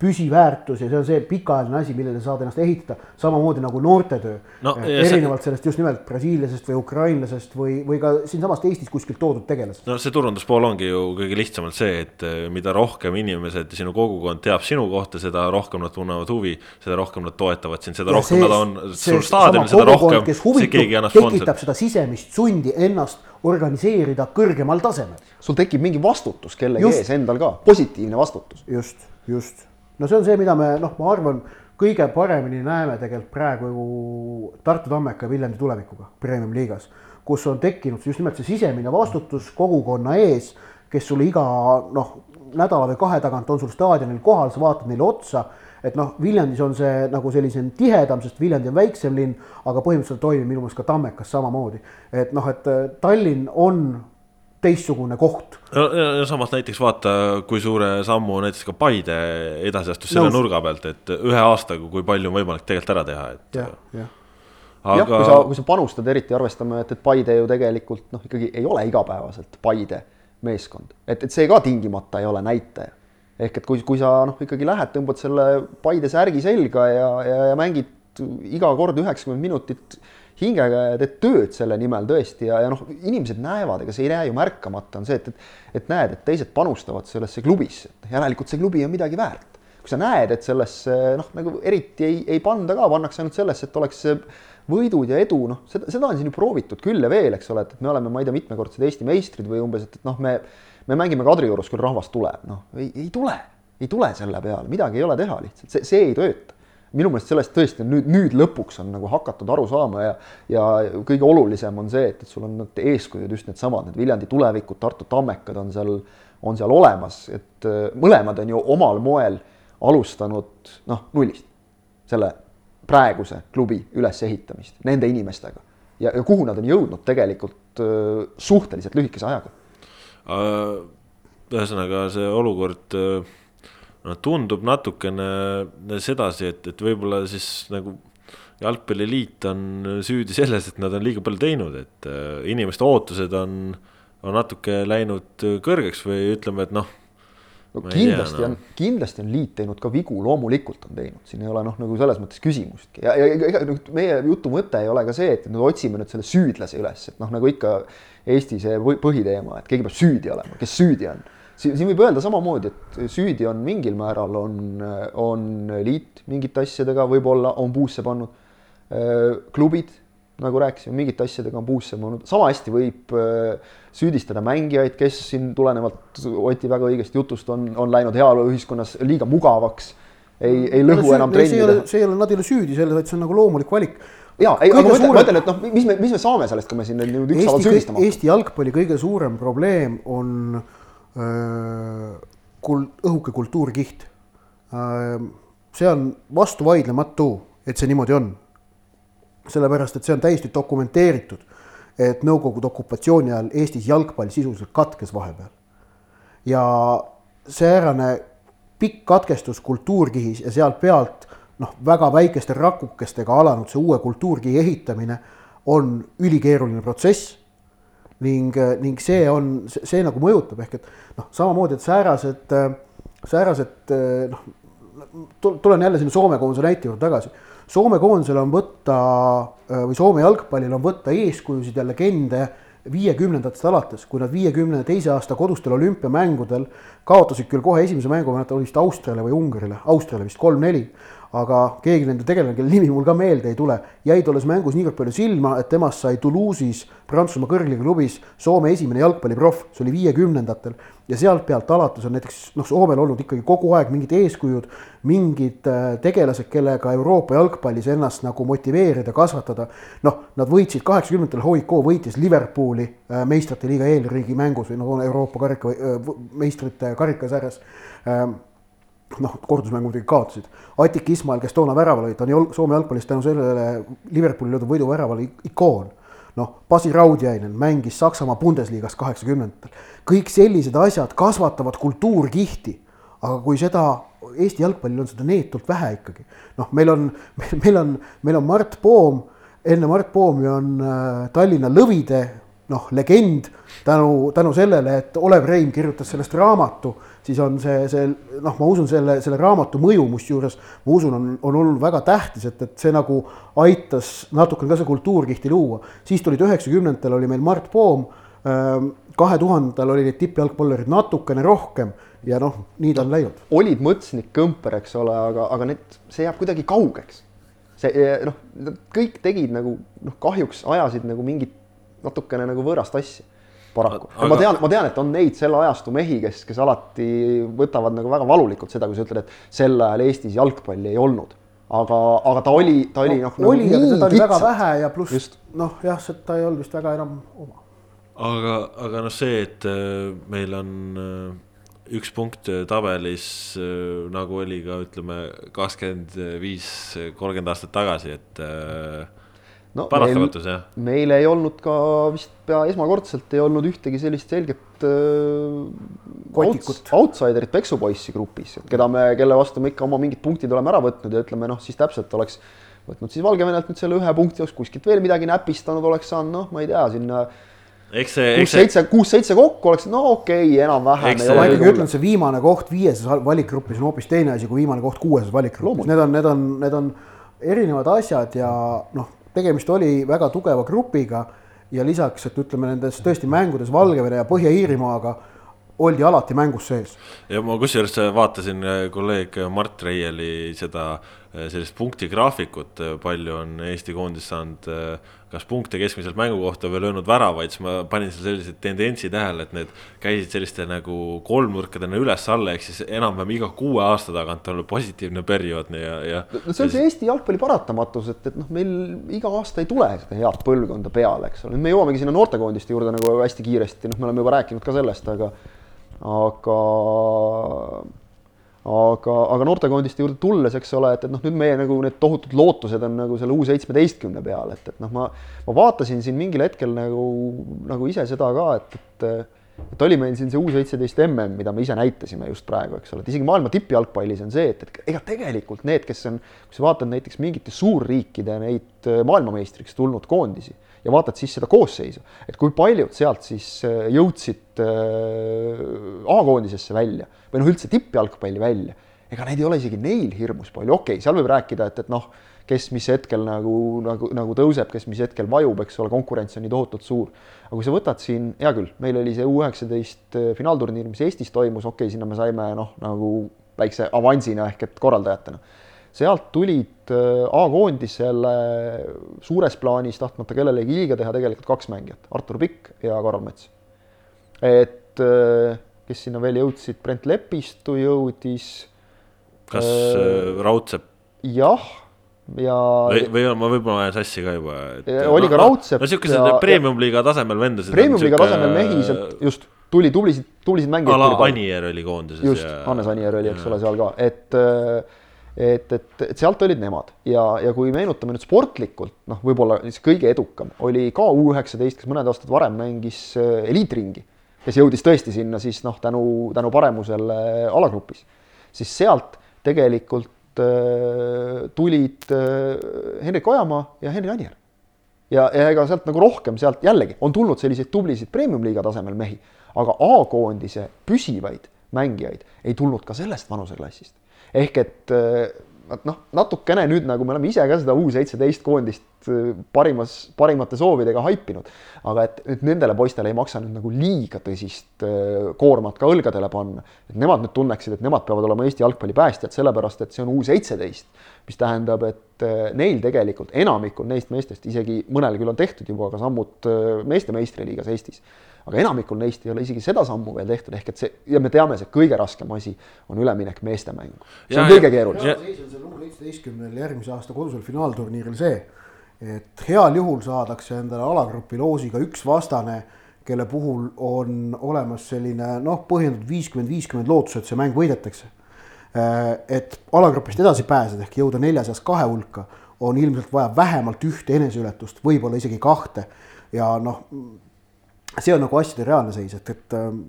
püsiväärtus ja see on see pikaajaline asi, millele saad ennast ehitada, samamoodi nagu noortetöö No, erinevalt see... sellest just nimelt brasiillasest või ukrainlasest või, või ka siinsamast Eestis kuskilt toodud tegelasest. no see turunduspool ongi ju kõige lihtsamalt see, et eh, mida rohkem inimesed, sinu kogukond teab sinu kohta, seda rohkem nad tunnevad huvi, seda rohkem nad toetavad sind, seda Ja rohkem see- nad on sul staadionil, seda rohkem huvitub, keegi annab sponsorit. tekitab seda sisemist sundi ennast organiseerida kõrgemal tasemel. sul tekib mingi vastutus kellegi Just. ees endal ka, positiivne vastutus. just, just. No see on see, mida me noh, ma arvan, kõige paremini näeme tegelikult praegu Tartu Tammeka ja Viljandi tulevikuga Premium liigas, kus on tekkinud just nimelt see sisemine vastutus kogukonna ees, kes sulle iga noh, nädala või kahe tagant on sul staadionil kohal, sa vaatad neile otsa et noh, Viljandis on see nagu sellisem tihedam, sest Viljandi on väiksem linn, aga põhimõtteliselt toimib minu meelest ka Tammekas samamoodi. et noh, et äh, Tallinn on teistsugune koht ja samas näiteks vaata, kui suure sammu näiteks ka Paide edasi astus selle nurga pealt, et ühe aastaga, kui palju on võimalik tegelikult ära teha, et. jah, jah. jah, aga kui sa, kui sa panustad, eriti arvestame, et, et Paide ju tegelikult noh, ikkagi ei ole igapäevaselt Paide meeskond, et, et see ka tingimata ei ole näitaja. ehk et kui, kui sa noh, ikkagi lähed, tõmbad selle Paide särgi selga ja, ja, ja mängid iga kord üheksakümmend minutit hingega ja teed tööd selle nimel tõesti ja, ja noh, inimesed näevad, ega see ei jää ju märkamata, on see, et, et, et näed, et teised panustavad sellesse klubisse, järelikult see klubi on midagi väärt kui sa näed, et sellesse noh, nagu eriti ei, ei panda ka, pannakse ainult sellesse, et oleks võidud ja edu, noh, seda, seda on siin ju proovitud küll ja veel, eks ole, et, et me oleme, ma ei tea, mitmekordsed Eesti meistrid või umbes, et, et noh, me, me mängime Kadriorus, küll rahvas tuleb, noh, ei, ei tule, ei tule selle peale, midagi ei ole teha lihtsalt, see, see ei tööta. Minu meelest sellest tõesti nüüd, nüüd lõpuks on nagu hakatud aru saama ja, ja kõige olulisem on see, et, et sul on need eeskujud just needsamad, need Viljandi tulevikud, Tartu Tammekad on seal, on seal olemas, et äh, mõlemad on ju omal moel alustanud noh, nullist, selle praeguse klubi ülesehitamist nende inimestega ja, ja kuhu nad on jõudnud tegelikult öö, suhteliselt lühikese ajaga. Äh, ühesõnaga see olukord äh, no, tundub natukene sedasi, et, et võib-olla siis nagu jalgpalliliit on süüdi selles, et nad on liiga palju teinud, et äh, inimeste ootused on, on natuke läinud kõrgeks või ütleme, et noh. no ei tea, kindlasti no. on, kindlasti on liit teinud ka vigu, loomulikult on teinud, siin ei ole noh, nagu selles mõttes küsimustki ja, ja ega nüüd meie jutu mõte ei ole ka see, et nüüd otsime nüüd selle süüdlase üles, et noh, nagu ikka Eesti see põhi- põhiteema, et keegi peab süüdi olema, kes süüdi on. Siin, siin võib öelda samamoodi, et süüdi on mingil määral on, on liit mingite asjadega, võib-olla on puusse pannud klubid, nagu rääkisime, mingite asjadega on puusse pannud, sama hästi võib äh, süüdistada mängijaid, kes siin tulenevalt Oti väga õigest jutust on, on läinud heaoluühiskonnas liiga mugavaks. ei, ei lõhu enam see trenni ei ole, teha. see ei ole, nad ei ole süüdi selles, vaid see on nagu loomulik valik. ja, ei, aga ma ütlen, ma suurem- ütlen, et noh, mis me, mis me saame sellest, kui me siin nüüd ükshaaval Eesti, süüdistama Eesti jalgpalli kõige suurem probleem on öö, kul-, õhuke kultuurkiht. see on vastuvaidlematu, et see niimoodi on. sellepärast, et see on täiesti dokumenteeritud, et Nõukogude okupatsiooni ajal Eestis jalgpall sisuliselt katkes vahepeal. ja säärane pikk katkestus kultuurkihis ja sealt pealt noh, väga väikeste rakukestega alanud see uue kultuurkihi ehitamine on ülikeeruline protsess ning, ning see on, see nagu mõjutab, ehk et noh, samamoodi, et säärased, säärased noh, tulen jälle sinna Soome koondise näite juurde tagasi. Soome koondisel on võtta või Soome jalgpallil on võtta eeskujusid ja legende viiekümnendatest alates, kui nad viiekümne teise aasta kodustel olümpiamängudel kaotasid küll kohe esimese mängu, ma ei mäleta, oli vist Austriale või Ungarile, Austriale vist kolm-neli aga keegi nende tegelane, kelle nimi mul ka meelde ei tule, jäi tolles mängus niivõrd palju silma, et temast sai Toulouse'is, Prantsusmaa kõrgliiga klubis Soome esimene jalgpalliproff, see oli viiekümnendatel. ja sealt pealt alates on näiteks noh, Soomel olnud ikkagi kogu aeg mingid eeskujud, mingid äh, tegelased, kellega Euroopa jalgpallis ennast nagu motiveerida, kasvatada. noh, nad võitsid kaheksakümnendatel, HIK võitis Liverpooli äh, meistrite liiga eelriigi mängus või noh, Euroopa karika äh,, meistrite karikasarjas äh, noh, kordusmängu muidugi kaotasid. Atik Ismail, kes toona värava lõi, ta on jol- Soome jalgpallis tänu sellele Liverpooli löödud võiduväravale ikoon. noh, Basi Raudjainen mängis Saksamaa Bundesliga's kaheksakümnendatel. kõik sellised asjad kasvatavad kultuurkihti. aga kui seda, Eesti jalgpallil on seda neetult vähe ikkagi. noh, meil on, meil on, meil on Mart Poom, enne Mart Poomi on äh, Tallinna Lõvide noh, legend tänu, tänu sellele, et Olev Rein kirjutas sellest raamatu, siis on see, see noh, ma usun selle, selle raamatu mõju, musjuures ma usun, on, on olnud väga tähtis, et, et see nagu aitas natukene ka see kultuurkihti luua. siis tulid üheksakümnendatel oli meil Mart Poom, kahe tuhandendal oli neid tippjalgpallureid natukene rohkem ja noh, nii ta on läinud. olid Mõtsnik, Kõmper, eks ole, aga, aga need, see jääb kuidagi kaugeks. see noh, kõik tegid nagu noh, kahjuks ajasid nagu mingit natukene nagu võõrast asja paraku aga.... ma tean, ma tean, et on neid selle ajastu mehi, kes, kes alati võtavad nagu väga valulikult seda, kui sa ütled, et sel ajal Eestis jalgpalli ei olnud. aga, aga ta oli, ta oli noh no,. oli, aga teda oli väga vähe ja pluss noh, jah, seda ei olnud vist väga enam oma. aga, aga noh, see, et äh, meil on äh, üks punkt tabelis nagu oli ka ütleme kakskümmend viis, kolmkümmend aastat tagasi, et no, paratamatus jah. meil ei olnud ka vist pea esmakordselt ei olnud ühtegi sellist selget äh, outs, outsiderit peksupoissi grupis, keda me, kelle vastu me ikka oma mingid punktid oleme ära võtnud ja ütleme noh, siis täpselt oleks võtnud siis Valgevenelt nüüd selle ühe punkti, oleks kuskilt veel midagi näpistanud, oleks saanud noh, ma ei tea, sinna eks see, kuus-seitse, kuus-seitse kokku oleks, no okei okay,, enam-vähem. ma ikkagi ütlen, see viimane koht viieses valikgrupis on hoopis teine asi kui viimane koht kuueses valikgrupis, need on, need on, need on erinevad asjad ja noh tegemist oli väga tugeva grupiga ja lisaks, et ütleme nendes tõesti mängudes Valgevene ja Põhja-Iirimaaga oldi alati mängus sees. ja ma kusjuures vaatasin äh, kolleeg Mart Reieli seda äh, sellist punktigraafikut, palju on Eesti koondis saanud äh, kas punkte keskmiselt mängu kohta või löönud väravaid, siis ma panin seal sellise tendentsi tähele, et need käisid selliste nagu kolmnurkadena üles-alla, ehk siis enam-vähem iga kuue aasta tagant on positiivne periood ja, ja. no see on see Eesti jalgpalli paratamatus, et, et noh, meil iga aasta ei tule seda head põlvkonda peale, eks ole, nüüd me jõuamegi sinna noortekoondiste juurde nagu hästi kiiresti, noh, me oleme juba rääkinud ka sellest, aga, aga aga, aga noortekoondiste juurde tulles, eks ole, et, et noh, nüüd meie nagu need tohutud lootused on nagu selle U seitsmeteistkümne peal, et, et noh, ma, ma vaatasin siin mingil hetkel nagu, nagu ise seda ka, et, et et oli meil siin see U seitseteist mm, mida me ise näitasime just praegu, eks ole, et isegi maailma tippjalgpallis on see, et, et ega tegelikult need, kes on, kui sa vaatad näiteks mingite suurriikide neid maailmameistriks tulnud koondisi ja vaatad siis seda koosseisu, et kui paljud sealt siis äh, jõudsid äh, A-koondisesse välja või noh, üldse tippjalgpalli välja, ega neid ei ole isegi neil hirmus palju, okei okay,, seal võib rääkida, et, et noh, kes mis hetkel nagu, nagu, nagu tõuseb, kes mis hetkel vajub, eks ole, konkurents on nii tohutult suur. aga kui sa võtad siin, hea küll, meil oli see U üheksateist äh, finaalturniir, mis Eestis toimus, okei okay,, sinna me saime noh, nagu väikse avansina ehk et korraldajatena sealt tulid äh, A-koondisele suures plaanis, tahtmata kellelegi liiga teha, tegelikult kaks mängijat, Artur Pikk ja Karol Mets. et äh, kes sinna veel jõudsid, Brent Lepistu jõudis. kas äh, Raudsepp? jah, ja. või, või ma võib-olla ajan sassi ka juba. oli no, ka Raudsepp. no siukesed premium-liiga tasemel vendasid. Premium-liiga tasemel mehi sealt just tuli tublisid, tublisid mängijaid. Anier oli koondises. just ja..., Hannes Anier oli, eks ole, seal ka, et et, et, et sealt olid nemad. Ja, ja kui meenutame nüüd sportlikult, noh, võib-olla siis kõige edukam oli ka U üheksateist, kes mõned aastad varem mängis äh, eliitringi, kes jõudis tõesti sinna siis noh, tänu, tänu paremusele alagrupis, siis sealt tegelikult äh, tulid äh, Henrik Ojamaa ja Henri Anier. ja, ja ega sealt nagu rohkem sealt jällegi on tulnud selliseid tublisid premium-liiga tasemel mehi, aga A-koondise püsivaid mängijaid ei tulnud ka sellest vanuseklassist ehk et äh, noh, natukene nüüd nagu me oleme ise ka seda U seitseteist koondist parimas, parimate soovidega haipinud, aga et nüüd nendele poistele ei maksa nüüd nagu liiga tõsist äh, koormat ka õlgadele panna. et nemad nüüd tunneksid, et nemad peavad olema Eesti jalgpalli päästjad, sellepärast et see on U seitseteist, mis tähendab, et neil tegelikult enamikul neist meestest, isegi mõnel küll on tehtud juba ka sammud meeste meistriliigas Eestis aga enamikul neist ei ole isegi seda sammu veel tehtud, ehk et see ja me teame, see kõige raskem asi on üleminek meeste mängu. see ja, on kõige keerulisem. seis on seal number seitsmeteistkümnel järgmise aasta kodusel finaalturniiril see, et heal juhul saadakse endale alagrupi loosiga üks vastane, kelle puhul on olemas selline noh, põhjendatud viiskümmend, viiskümmend lootus, et see mäng võidetakse. Äh, et alagrupist edasi pääseda ehk jõuda nelja seast kahe hulka, on ilmselt vaja vähemalt ühte eneseületust, võib-olla isegi kahte ja noh see on nagu asjade reaalne seis, et, et ähm,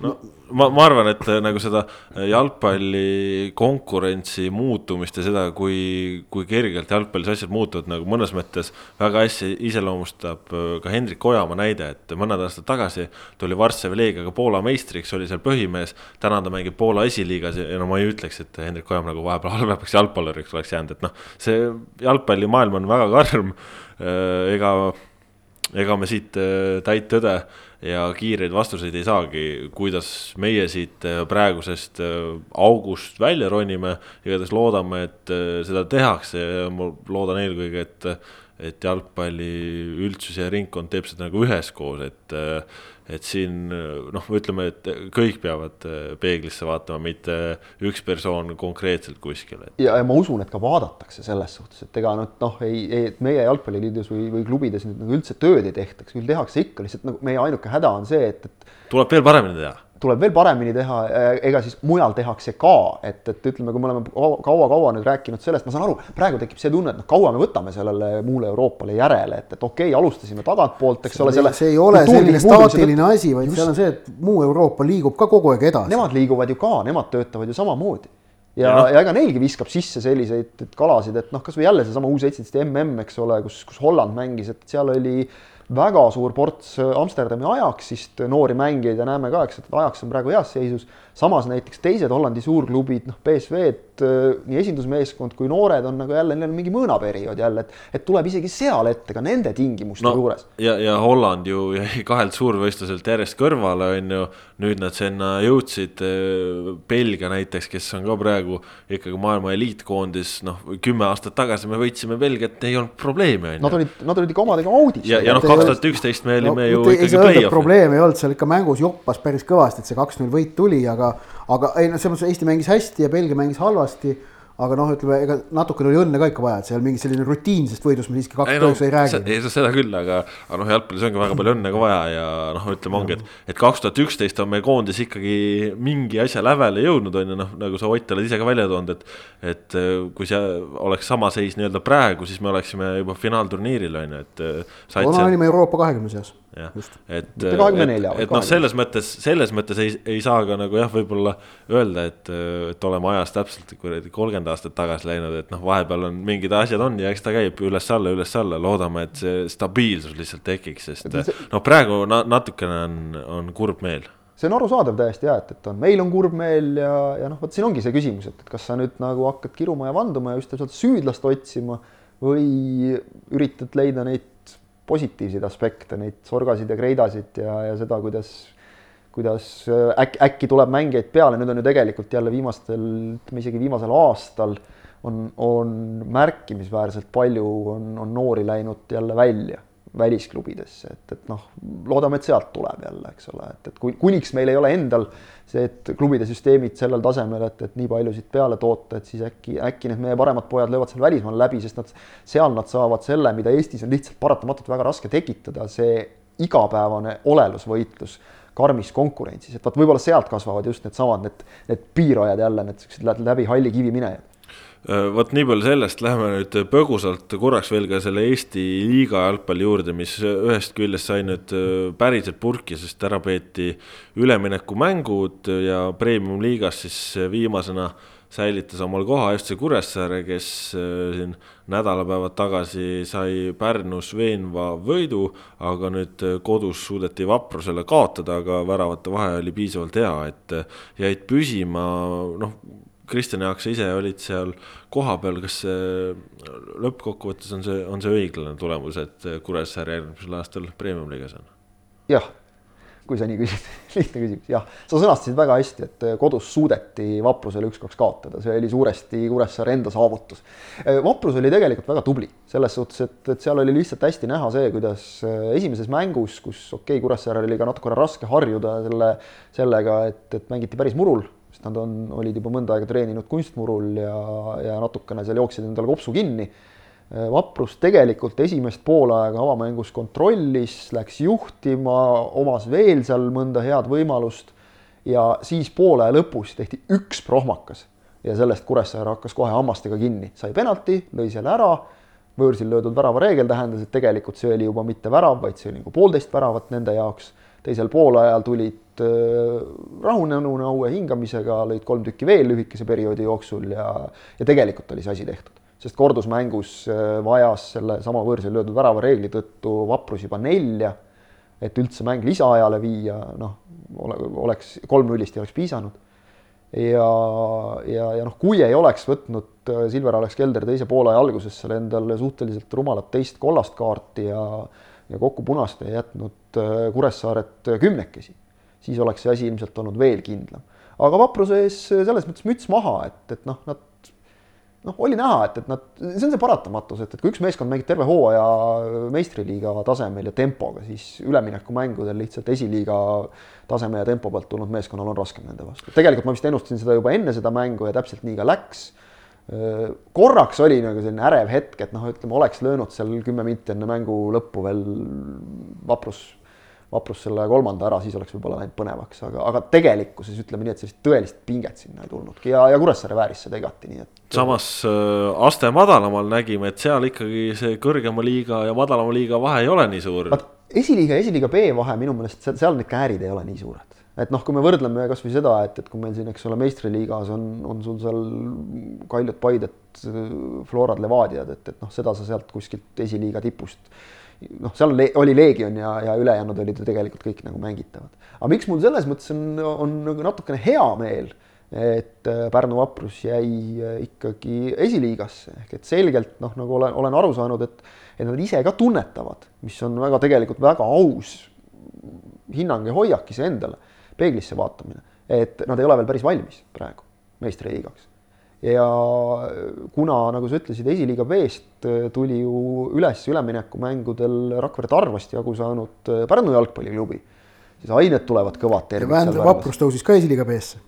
no ma, ma arvan, et äh, nagu seda äh, jalgpalli konkurentsi muutumist ja seda, kui, kui kergelt jalgpallis asjad muutuvad, nagu mõnes mõttes väga hästi iseloomustab äh, ka Hendrik Ojamaa näide, et mõned aastad tagasi tuli Varssavi leegiaga Poola meistriks, oli seal põhimees. täna ta mängib Poola esiliigas ja no ma ei ütleks, et Hendrik Ojamaa nagu vahepeal halvemaks jalgpalluriks oleks jäänud, et noh, see jalgpallimaailm on väga karm. ega, ega me siit täit tõde ja kiireid vastuseid ei saagi, kuidas meie siit äh, praegusest äh, august välja ronime. igatahes loodame, et äh, seda tehakse ja ma loodan eelkõige, et, et jalgpalli üldsus ja ringkond teeb seda nagu üheskoos, et et siin noh, ütleme, et kõik peavad äh, peeglisse vaatama, mitte üks persoon konkreetselt kuskil. ja, ja ma usun, et ka vaadatakse selles suhtes, et ega nüüd noh, ei, ei, et meie jalgpalliliidus või, või klubides nüüd nagu üldse tööd ei tehtaks, küll tehakse ikka, lihtsalt nagu meie ainuke häda on see, et, et. tuleb veel paremini teha tuleb veel paremini teha, ega siis mujal tehakse ka, et, et ütleme, kui me oleme kaua-kaua nüüd rääkinud sellest, ma saan aru, praegu tekib see tunne, et noh, kaua me võtame sellele muule Euroopale järele, et, et okei okay,, alustasime tagantpoolt, eks ole. see ei ole selline staatiline asi, vaid Just. seal on see, et muu Euroopa liigub ka kogu aeg edasi. Nemad liiguvad ju ka, nemad töötavad ju samamoodi ja, ja, no. ja ega neilgi viskab sisse selliseid kalasid, et noh, kasvõi jälle seesama U seitseteist mm, eks ole, kus, kus Holland mängis, et seal oli väga suur ports Amsterdami Ajaxist noori mängijaid ja näeme ka, eks, et Ajax on praegu heas seisus. Samas näiteks teised Hollandi suurklubid, noh, BSV-d, nii esindusmeeskond kui noored on nagu jälle, neil on mingi mõõnaperiood jälle, et, et tuleb isegi seal ette ka nende tingimuste no, juures. ja, ja Holland ju jäi kahelt suurvõistluselt järjest kõrvale, on ju. nüüd nad sinna jõudsid, Belgia näiteks, kes on ka praegu ikkagi maailma eliitkoondis, noh, kümme aastat tagasi me võitsime Belgiat, ei olnud probleemi, on ju. Nad olid, nad olid ikka omadega audis. ja, ja noh, kaks tuhat üksteist me olime no, ju ikkagi play-off'is. probleem ei olnud seal ikka mängus joppas päris kõvasti, et see kaks-null võit tuli, aga, aga ei noh, selles mõttes Eesti mängis hästi ja Belgia mängis halvasti aga noh, ütleme, ega natukene oli õnne ka ikka vaja, et seal mingi selline rutiinsest võidust me siiski kaks tõusu ei räägi. ei, seda küll, aga, aga noh, jalgpallis ongi väga palju õnne ka vaja ja noh, ütleme ongi, et, et kaks tuhat üksteist on meie koondis ikkagi mingi asja lävele jõudnud, on ju, noh, nagu sa Ott oled ise ka välja toonud, et. et äh, kui see oleks sama seis nii-öelda praegu, siis me oleksime juba finaalturniiril, on ju, et. Äh, toona olime Euroopa kahekümne seas jah, et, et, et noh, selles mõttes, selles mõttes ei, ei saa ka nagu jah, võib-olla öelda, et, et oleme ajas täpselt kuradi kolmkümmend aastat tagasi läinud, et noh, vahepeal on mingid asjad on ja eks ta käib üles-alla, üles-alla, loodame, et see stabiilsus lihtsalt tekiks, sest see... noh, praegu na natukene on, on kurb meel. See on arusaadav täiesti ja et, et on, meil on kurb meel ja, ja noh, vot siin ongi see küsimus, et, et kas sa nüüd nagu hakkad kiruma ja vanduma ja just täpselt süüdlast otsima või üritad leida neid positiivseid aspekte, neid sorgasid ja kreidasid ja, ja seda, kuidas, kuidas äh, äkki, äkki tuleb mängijaid peale, nüüd on ju tegelikult jälle viimastel, ütleme isegi viimasel aastal on, on märkimisväärselt palju, on, on noori läinud jälle välja välisklubidesse, et, et noh, loodame, et sealt tuleb jälle, eks ole, et, et kuniks meil ei ole endal see, et klubide süsteemid sellel tasemel, et, et nii paljusid peale toota, et siis äkki, äkki need meie paremad pojad löövad seal välismaal läbi, sest nad, seal nad saavad selle, mida Eestis on lihtsalt paratamatult väga raske tekitada, see igapäevane olelusvõitlus karmis konkurentsis, et vot võib-olla sealt kasvavad just needsamad, need, need piirajad jälle, need siuksed läbi halli kivi minejad vot nii palju sellest, lähme nüüd põgusalt korraks veel ka selle Eesti liiga jalgpalli juurde, mis ühest küljest sai nüüd äh, päriselt purki, sest ära peeti üleminekumängud ja premium-liigas siis viimasena säilitas omal koha FC Kuressaare, kes äh, siin nädalapäevad tagasi sai Pärnus veenva võidu, aga nüüd kodus suudeti vaprusele kaotada, aga väravate vahe oli piisavalt hea, et jäid püsima, noh Kristjan Jaak, sa ise olid seal kohapeal, kas lõppkokkuvõttes on see, on see õiglane tulemus, et Kuressaare järgmisel aastal premium-liigas on? jah, kui sa nii küsid lihtne küsimus, jah, sa sõnastasid väga hästi, et kodus suudeti Vaprusele üks-kaks kaotada, see oli suuresti Kuressaare enda saavutus. Vaprus oli tegelikult väga tubli selles suhtes, et, et seal oli lihtsalt hästi näha see, kuidas esimeses mängus, kus okei okay,, Kuressaarel oli ka natukene raske harjuda selle, sellega, et, et mängiti päris murul sest nad on, olid juba mõnda aega treeninud kunstmurul ja, ja natukene seal jooksid endale kopsu kinni. Vaprus tegelikult esimest poolaega avamängus kontrollis, läks juhtima, omas veel seal mõnda head võimalust ja siis poole lõpus tehti üks prohmakas ja sellest Kuressaare hakkas kohe hammastega kinni, sai penalti, lõi selle ära. võõrsil löödud värava reegel tähendas, et tegelikult see oli juba mitte värav, vaid see oli nagu poolteist väravat nende jaoks. teisel poolajal tulid äh, rahunenuna uue hingamisega, lõid kolm tükki veel lühikese perioodi jooksul ja, ja tegelikult oli see asi tehtud. sest kordusmängus äh, vajas sellesama võõrsil löödud värava reegli tõttu vaprus juba nelja, et üldse mäng lisaajale viia, noh, oleks kolm-nullist ei oleks piisanud. ja, ja, ja noh, kui ei oleks võtnud Silver Alex Kelder teise poole alguses seal endale suhteliselt rumalat teist kollast kaarti ja ja kokku punast ja jätnud äh, Kuressaaret äh, kümnekesi, siis oleks see asi ilmselt olnud veel kindlam. aga vapruse ees äh, selles mõttes müts maha, et, et noh, nad noh, oli näha, et, et nad, see on see paratamatus, et, et kui üks meeskond mängib terve hooaja meistriliiga tasemel ja tempoga, siis üleminekumängudel lihtsalt esiliiga taseme ja tempo pealt tulnud meeskonnal on raskem nende vastu. tegelikult ma vist ennustasin seda juba enne seda mängu ja täpselt nii ka läks korraks oli nagu selline ärev hetk, et noh, ütleme, oleks löönud seal kümme minti enne mängu lõppu veel vaprus, vaprus selle kolmanda ära, siis oleks võib-olla läinud põnevaks, aga, aga tegelikkuses ütleme nii, et sellist tõelist pinget sinna ei tulnudki ja, ja Kuressaare vääris seda igati, nii et. samas äh, aste madalamal nägime, et seal ikkagi see kõrgema liiga ja madalama liiga vahe ei ole nii suur. esiliiga ja esiliiga B vahe minu meelest seal need käärid ei ole nii suured et noh, kui me võrdleme kasvõi seda, et, et kui meil siin, eks ole, meistriliigas on, on sul seal Kaljud, Paided, Florad, Levadiad, et, et noh, seda sa sealt kuskilt esiliiga tipust noh, seal oli Leegion ja, ja ülejäänud olid ju tegelikult kõik nagu mängitavad. aga miks mul selles mõttes on, on nagu natukene hea meel, et äh, Pärnu vaprus jäi äh, ikkagi esiliigasse ehk et selgelt noh, nagu olen, olen aru saanud, et, et nad ise ka tunnetavad, mis on väga tegelikult väga aus hinnang ja hoiak iseendale peeglisse vaatamine, et nad ei ole veel päris valmis praegu meistriliigaks. Ja kuna, nagu sa ütlesid, esiliiga B-st tuli ju üles üleminekumängudel Rakvere Tarvast jagu saanud Pärnu jalgpalliklubi siis ained tulevad kõvad tervik. Vändra vaprus tõusis ka esiliiga B-sse.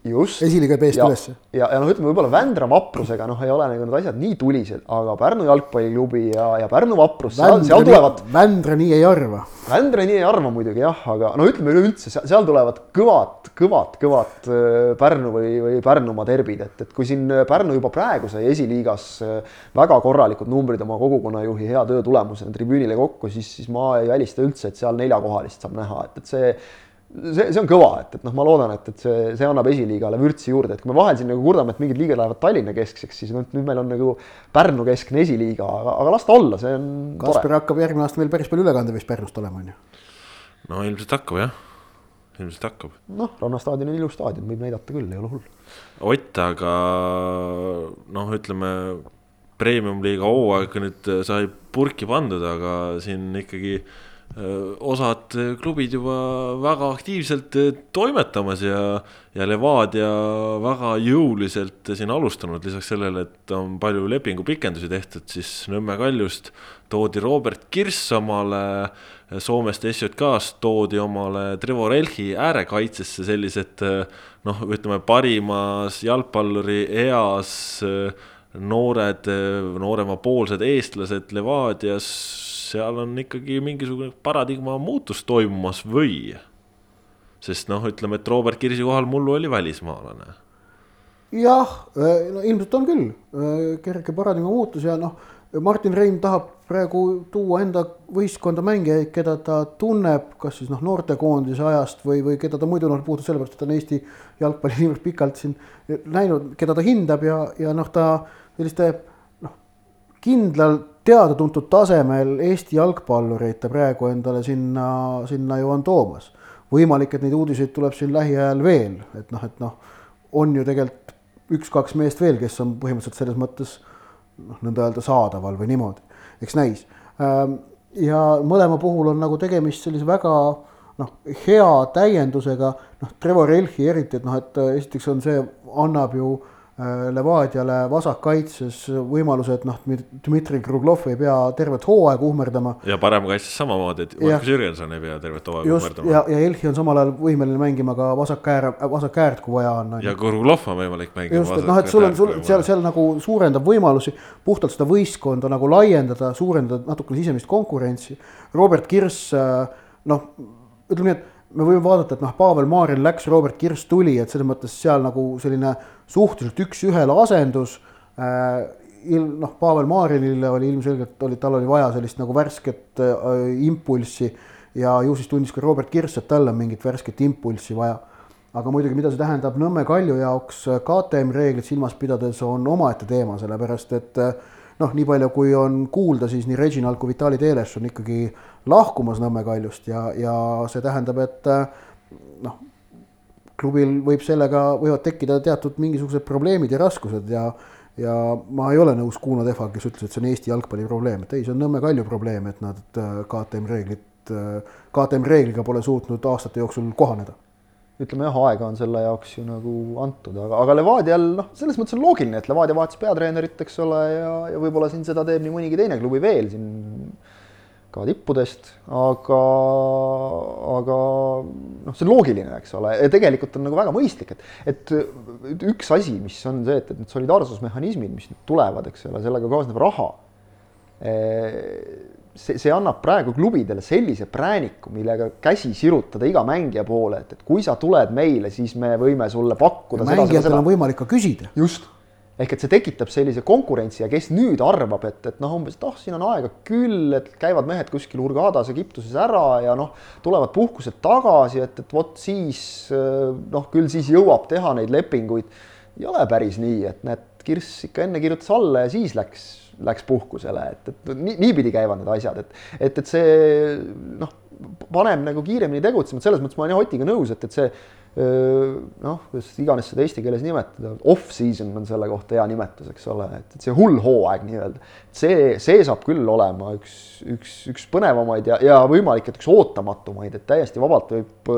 esiliiga B-st ülesse. ja, ja noh, ütleme võib-olla Vändra vaprusega noh, ei ole nagu need asjad nii tulised, aga Pärnu jalgpalliklubi ja, ja Pärnu vaprus, seal, seal tulevad. Vändra nii ei arva. Vändra nii ei arva muidugi jah, aga no ütleme üleüldse, seal tulevad kõvad, kõvad, kõvad äh, Pärnu või, või Pärnumaa derbid, et, et kui siin Pärnu juba praegu sai esiliigas äh, väga korralikud numbrid oma kogukonnajuhi hea töö tulemusena tribüünile kokku, siis, siis ma ei välista üldse, et seal neljakohalist saab näha, et, et see see, see on kõva, et, et noh, ma loodan, et, et see, see annab esiliigale vürtsi juurde, et kui me vahel siin nagu kurdame, et mingid liigad lähevad Tallinna keskseks, siis nüüd, nüüd meil on nagu Pärnu keskne esiliiga, aga, aga las ta olla, see on. Kaspar hakkab järgmine aasta meil päris palju ülekande vist Pärnust olema, on ju. no ilmselt hakkab jah, ilmselt hakkab. noh, rannastaadion on ilus staadion, võib näidata küll, ei ole hull. Ott, aga noh, ütleme premium-liiga hooaeg nüüd sai purki pandud, aga siin ikkagi osad klubid juba väga aktiivselt toimetamas ja, ja Levadia väga jõuliselt siin alustanud, lisaks sellele, et on palju lepingupikendusi tehtud, siis Nõmme Kaljust toodi Robert Kirss omale, Soomest SJK-st toodi omale Trevor Elhi äärekaitsesse sellised noh, ütleme parimas jalgpalluri eas noored, nooremapoolsed eestlased Levadias seal on ikkagi mingisugune paradigma muutus toimumas või? sest noh, ütleme, et Robert Kirsi kohal mullu oli välismaalane. jah, no ilmselt on küll kerge paradigma muutus ja noh, Martin Reim tahab praegu tuua enda võistkonda mängijaid, keda ta tunneb, kas siis noh, noortekoondise ajast või, või keda ta muidu noh, puhtalt sellepärast, et ta on Eesti jalgpalli niivõrd pikalt siin näinud, keda ta hindab ja, ja noh, ta selliste noh, kindlalt teada-tuntud tasemel Eesti jalgpallureid ta praegu endale sinna, sinna ju on toomas. võimalik, et neid uudiseid tuleb siin lähiajal veel, et noh, et noh, on ju tegelikult üks-kaks meest veel, kes on põhimõtteliselt selles mõttes noh, nõnda öelda saadaval või niimoodi, eks näis. Ähm, ja mõlema puhul on nagu tegemist sellise väga noh, hea täiendusega, noh, Trevor Elchi eriti, et noh, et esiteks on see, annab ju äh, Äh, Levadiale vasakkaitses võimaluse, et noh, Dmitri Kruglov ei pea tervet hooaega uhmerdama. ja paremkaitses samamoodi, et Markus Jürgenson ei pea tervet hooaega uhmerdama. ja, ja Elhi on samal ajal võimeline mängima ka vasakäär, vasakäärt, kui vaja on. ja Kruglov on võimalik mängima. just, et noh, et sul on, sul seal, seal nagu suurendab võimalusi puhtalt seda võistkonda nagu laiendada, suurendada natukene sisemist konkurentsi. Robert Kirss, äh, noh, ütleme nii, et me võime vaadata, et noh, Pavel Maaril läks, Robert Kirss tuli, et selles mõttes seal nagu selline suhteliselt üks-ühele asendus äh,. Il-, noh, Pavel Maarilile oli ilmselgelt oli, tal oli vaja sellist nagu värsket äh, impulssi ja ju siis tundis ka Robert Kirss, et tal on mingit värsket impulssi vaja. aga muidugi, mida see tähendab Nõmme Kalju jaoks KTM reeglit silmas pidades, on omaette teema, sellepärast et noh, nii palju kui on kuulda, siis nii Reginald kui Vitali Teles on ikkagi lahkumas Nõmme Kaljust ja, ja see tähendab, et noh, klubil võib sellega, võivad tekkida teatud mingisugused probleemid ja raskused ja ja ma ei ole nõus Kuno Tehvaga, kes ütles, et see on Eesti jalgpalli probleem, et ei, see on Nõmme Kalju probleem, et nad KTM reeglit, KTM reegliga pole suutnud aastate jooksul kohaneda. Ütleme jah, aega on selle jaoks ju nagu antud, aga, aga Levadial noh, selles mõttes on loogiline, et Levadia vahetas peatreenerit, eks ole, ja, ja võib-olla siin seda teeb nii mõnigi teine klubi veel siin ka tippudest, aga, aga noh, see on loogiline, eks ole, ja tegelikult on nagu väga mõistlik, et, et üks asi, mis on see, et, et need solidaarsusmehhanismid, mis nüüd tulevad, eks ole, sellega kaasneb raha. see, see annab praegu klubidele sellise prääniku, millega käsi sirutada iga mängija poole, et, et kui sa tuled meile, siis me võime sulle pakkuda. mängijatel on võimalik ka küsida. just ehk et see tekitab sellise konkurentsi ja kes nüüd arvab, et, et noh, umbes, et oh, siin on aega küll, et käivad mehed kuskil Hurgadas Egiptuses ära ja noh, tulevad puhkuselt tagasi, et, et vot siis noh, küll siis jõuab teha neid lepinguid. ei ole päris nii, et näed, Kirss ikka enne kirjutas alla ja siis läks, läks puhkusele, et, et nii, niipidi käivad need asjad, et, et, et see noh, paneb nagu kiiremini tegutsema, et selles mõttes ma olen jah Otiga nõus, et, et see noh, kuidas iganes seda eesti keeles nimetada, off-season on selle kohta hea nimetus, eks ole, et, et see hull hooaeg nii-öelda. see, see saab küll olema üks, üks, üks põnevamaid ja, ja võimalik, et üks ootamatumaid, et täiesti vabalt võib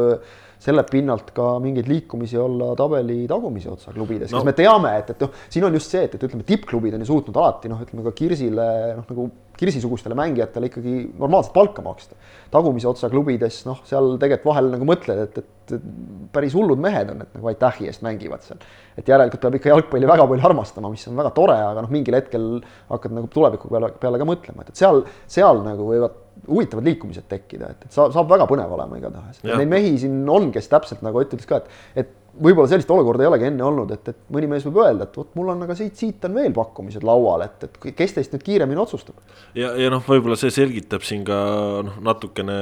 selle pinnalt ka mingeid liikumisi olla tabeli tagumise otsa klubides no., kes me teame, et, et noh, siin on just see, et, et ütleme, tippklubid on ju suutnud alati noh, ütleme ka Kirsile noh, nagu Kirsi-sugustele mängijatele ikkagi normaalset palka maksta. tagumise otsa klubides noh, seal tegelikult vahel nagu mõtled, et, et, et päris hullud mehed on, et nagu aitähi eest mängivad seal. et järelikult peab ikka jalgpalli väga palju armastama, mis on väga tore, aga noh, mingil hetkel hakkad nagu tuleviku peale, peale ka mõtlema, et, et seal, seal nagu võivad huvitavad liikumised tekkida, et, et saab, saab väga põnev olema igatahes. Neid mehi siin on, kes täpselt nagu Ott ütles ka, et, et võib-olla sellist olukorda ei olegi enne olnud, et, et mõni mees võib öelda, et vot mul on aga siit, siit on veel pakkumised laual, et, et kes teist nüüd kiiremini otsustab. ja, ja noh, võib-olla see selgitab siin ka noh, natukene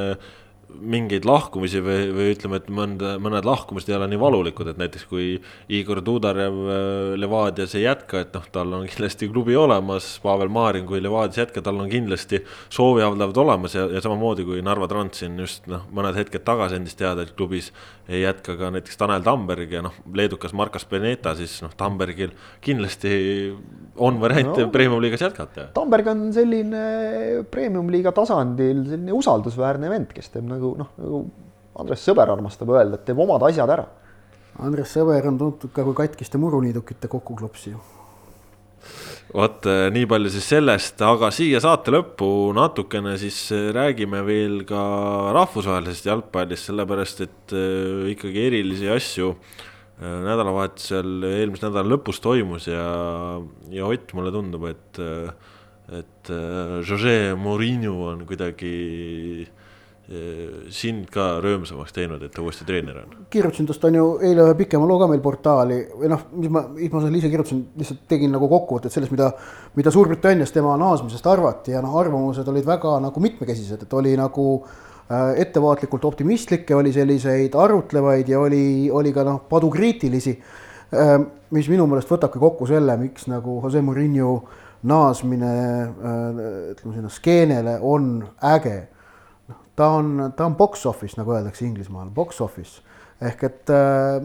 mingeid lahkumisi või, või ütleme, et mõnda, mõned lahkumised ei ole nii valulikud, et näiteks kui Igor Tudarev äh, Levadias ei jätka, et noh, tal on kindlasti klubi olemas, Pavel Marin, kui Levadias jätkab, tal on kindlasti sooviavaldavad olemas ja, ja samamoodi kui Narva Trans siin just noh, mõned hetked tagasi andis teada, et klubis ei jätka ka näiteks Tanel Tamberg ja noh, leedukas Markas Beneta, siis noh, Tambergil kindlasti on variant no, premium-liigas jätkata. Tamberg on selline premium-liiga tasandil selline usaldusväärne vend, kes teeb nagu noh, nagu Andres Sõber armastab öelda, et teeb omad asjad ära. Andres Sõber on tuntud ka kui katkiste muruniidukite kokkuklopsija vot eh, nii palju siis sellest, aga siia saate lõppu natukene siis eh, räägime veel ka rahvusvahelisest jalgpallist, sellepärast et äh, ikkagi erilisi asju äh, nädalavahetusel, eelmise nädala lõpus toimus ja, ja Ott, mulle tundub, et, et äh, Jose Mourinho on kuidagi äh, Äh, sind ka rõõmsamaks teinud, et ta uuesti treener on? kirjutasin tast on ju eile ühe pikema loo ka meil portaali või noh, mis ma, mis ma seal ise kirjutasin, lihtsalt tegin nagu kokkuvõtet sellest, mida, mida Suurbritannias tema naasmisest arvati ja noh, arvamused olid väga nagu mitmekesised, et oli nagu äh, ettevaatlikult optimistlikke, oli selliseid arutlevaid ja oli, oli ka noh, padukriitilisi äh,. mis minu meelest võtabki kokku selle, miks nagu Jose Murillo naasmine äh, ütleme sinna skeenele on äge ta on, ta on box office, nagu öeldakse Inglismaal, box office ehk et äh,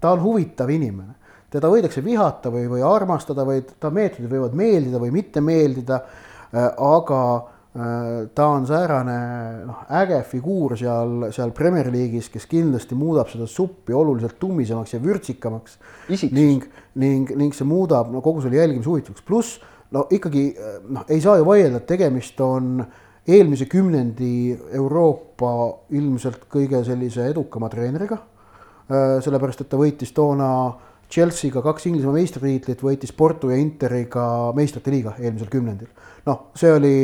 ta on huvitav inimene, teda võidakse vihata või, või armastada või ta meetodid võivad meeldida või mitte meeldida äh,. aga äh, ta on säärane noh, äge figuur seal, seal Premier League'is, kes kindlasti muudab seda suppi oluliselt tummisemaks ja vürtsikamaks. ning, ning, ning see muudab no kogu selle jälgimise huvitavaks, pluss no ikkagi noh, ei saa ju vaielda, et tegemist on äh, eelmise kümnendi Euroopa ilmselt kõige sellise edukama treeneriga. Äh, sellepärast, et ta võitis toona Chelsea'ga kaks Inglismaa meistritiitlit, võitis Porto ja Interiga meistrite liiga eelmisel kümnendil. noh, see oli,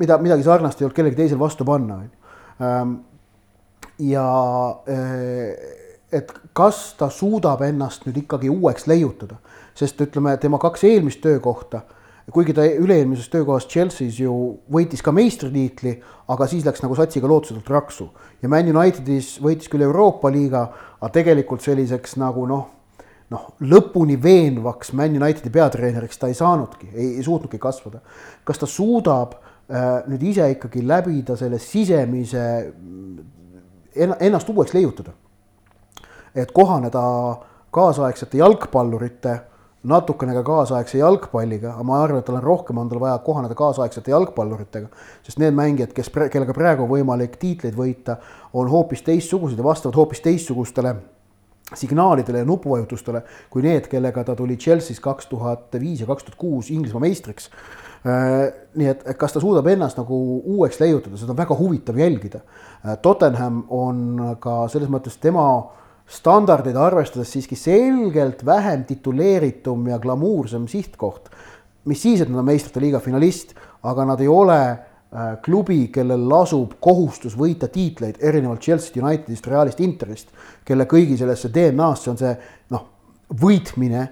mida, midagi sarnast ei olnud kellelgi teisel vastu panna, on ju. Ähm, ja äh, et kas ta suudab ennast nüüd ikkagi uueks leiutada, sest ütleme, tema kaks eelmist töökohta kuigi ta üle-eelmises töökohas Chelsea's ju võitis ka meistritiitli, aga siis läks nagu satsiga lootusetult raksu. ja Man Unitedis võitis küll Euroopa liiga, aga tegelikult selliseks nagu noh, noh, lõpuni veenvaks Man Unitedi peatreeneriks ta ei saanudki, ei suutnudki kasvada. kas ta suudab äh, nüüd ise ikkagi läbida selle sisemise, ennast uueks leiutada? et kohaneda kaasaegsete jalgpallurite natukene ka kaasaegse jalgpalliga, aga ma arvan, et tal on rohkem, on tal vaja kohaneda kaasaegsete jalgpalluritega. sest need mängijad, kes, kellega praegu on võimalik tiitleid võita, on hoopis teistsugused ja vastavad hoopis teistsugustele signaalidele ja nupuvajutustele kui need, kellega ta tuli Chelsea's kaks tuhat viis ja kaks tuhat kuus Inglismaa meistriks. Äh, nii et kas ta suudab ennast nagu uueks leiutada, seda on väga huvitav jälgida. Äh, Tottenham on ka selles mõttes tema standardeid arvestades siiski selgelt vähem tituleeritum ja glamuursem sihtkoht. mis siis, et nad on meistrite liiga finalist, aga nad ei ole äh, klubi, kellel lasub kohustus võita tiitleid, erinevalt Chelsea Unitedist, Realist, Interist, kelle kõigi sellesse DNA-sse on see noh, võitmine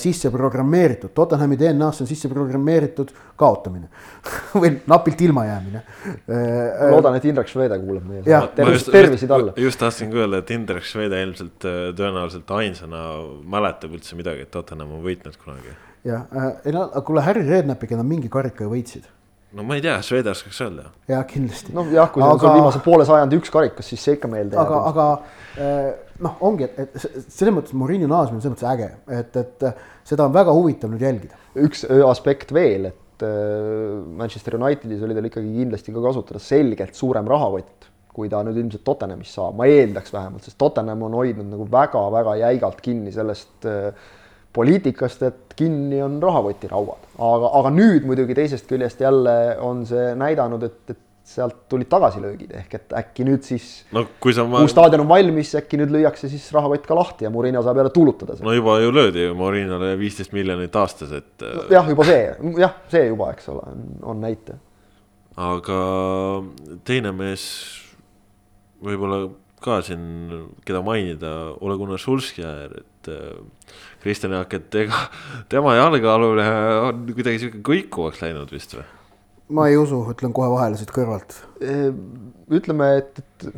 sisse programmeeritud, Tottenhami DNA-sse on sisse programmeeritud kaotamine või napilt ilmajäämine. Äh, loodan, et Indrek Švede kuulab meile. tervist, tervisi talle. just tahtsin ka öelda, et Indrek Švede ilmselt äh, tõenäoliselt ainsana mäletab üldse midagi, et Tottenham on võitnud kunagi. jah, ei no kuule, Harry Redknapiga nad mingi karika ju võitsid no ma ei tea, Švede oskaks öelda. jah, kindlasti. noh, jah, kui aga... see on sul viimase poole sajandi üks karikas, siis see ikka meelde jääb. aga, aga noh, ongi, et, et selles mõttes Murillo naasmine on selles mõttes äge, et, et seda on väga huvitav nüüd jälgida. üks aspekt veel, et Manchester Unitedis oli tal ikkagi kindlasti ka kasutada selgelt suurem rahakott, kui ta nüüd ilmselt Tottenhamis saab, ma eeldaks vähemalt, sest Tottenham on hoidnud nagu väga-väga jäigalt kinni sellest poliitikast, et kinni on rahakotirauad, aga, aga nüüd muidugi teisest küljest jälle on see näidanud, et, et sealt tulid tagasilöögid ehk et äkki nüüd siis no, kui sa ma... uus staadion on valmis, äkki nüüd lüüakse siis rahakott ka lahti ja Murillo saab jälle tuulutada. no juba ju löödi ju Murilole viisteist miljonit aastas, et no,. jah, juba see, jah, see juba, eks ole, on näite. aga teine mees võib-olla ka siin, keda mainida, Ole Gunnar Solskjaer, et äh, Kristjan Jaak, et ega tema jalgealune on kuidagi sihuke kõikuvaks läinud vist või? Ma ei usu, ütlen kohe vahele siit kõrvalt. ütleme, et, et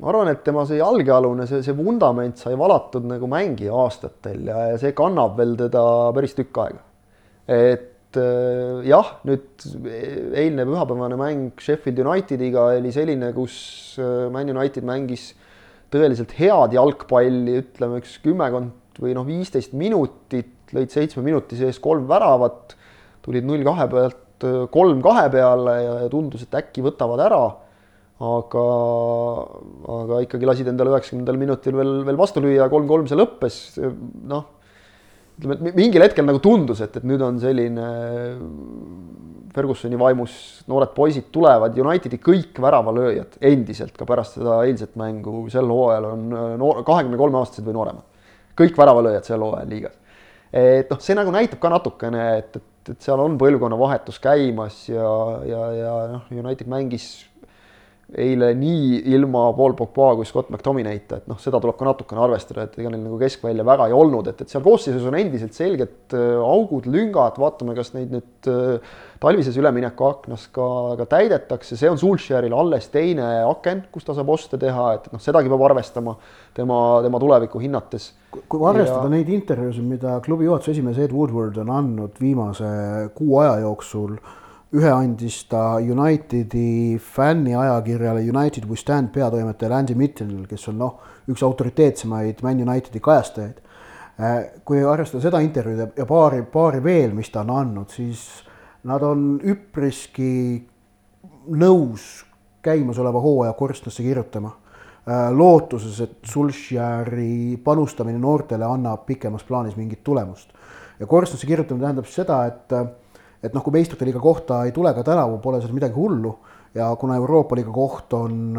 ma arvan, et tema see jalgealune, see, see vundament sai valatud nagu mängija aastatel ja, ja see kannab veel teda päris tükk aega. et äh, jah, nüüd eilne pühapäevane mäng Sheffield Unitediga oli selline, kus äh, Man United mängis tõeliselt head jalgpalli, ütleme üks kümmekond või noh, viisteist minutit, lõid seitsme minuti sees kolm väravat, tulid null kahe pealt kolm kahe peale ja tundus, et äkki võtavad ära. aga, aga ikkagi lasid endale üheksakümnendal minutil veel, veel vastu lüüa, kolm-kolm see lõppes, noh. ütleme, et mingil hetkel nagu tundus, et, et nüüd on selline Fergusoni vaimus noored poisid tulevad, Unitedi kõik väravalööjad endiselt ka pärast seda eilset mängu sel hooajal on äh, noor, kahekümne kolme aastased või nooremad. kõik väravalööjad sel hooajal liigas. et noh, see nagu näitab ka natukene, et, et et seal on põlvkonnavahetus käimas ja, ja, ja noh, United mängis eile nii ilma Paul Pogba kui Scott McTominay'ta, et noh, seda tuleb ka natukene arvestada, et ega neil nagu keskvälja väga ei olnud, et, et seal koosseisus on endiselt selged äh, augud, lüngad, vaatame, kas neid nüüd äh, talvises üleminekuaknas ka, ka täidetakse, see on Sulcheril alles teine aken, kus ta saab oste teha, et noh, sedagi peab arvestama tema, tema tulevikku hinnates. kui arvestada ja... neid intervjuusid, mida klubi juhatuse esimees Ed Woodward on andnud viimase kuu aja jooksul ühe andis ta Unitedi fänniajakirjale United We Stand peatoimetajale Andy Mitchellile, kes on noh, üks autoriteetsemaid Man Unitedi kajastajaid. Äh, kui arvestada seda intervjuud ja paari, paari veel, mis ta on andnud, siis nad on üpriski nõus käimasoleva hooaja korstnasse kirjutama. Äh, lootuses, et Sulšjäri panustamine noortele annab pikemas plaanis mingit tulemust. ja korstnasse kirjutamine tähendab seda, et et noh, kui meistrite liiga kohta ei tule ka tänavu, pole seal midagi hullu ja kuna Euroopa liiga koht on,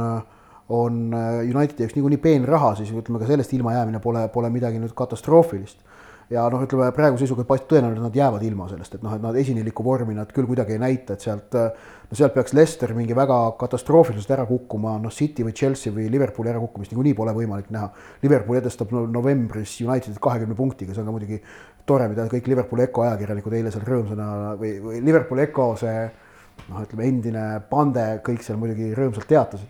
on Unitedi jaoks niikuinii peenraha, siis ütleme ka sellest ilmajäämine pole, pole midagi nüüd katastroofilist ja noh, ütleme praeguse seisuga paistab tõenäoline, et nad jäävad ilma sellest, et noh, et nad esineliku vormi nad küll kuidagi ei näita, et sealt, no sealt peaks Leicester mingi väga katastroofiliselt ära kukkuma, noh, City või Chelsea või Liverpooli ärakukkumist niikuinii pole võimalik näha. Liverpool edestab no, novembris Unitedit kahekümne punktiga, see on ka muidugi tore, mida kõik Liverpooli Eco ajakirjanikud eile seal rõõmsana või, või Liverpooli Eco see noh, ütleme endine pande, kõik seal muidugi rõõmsalt teatasid.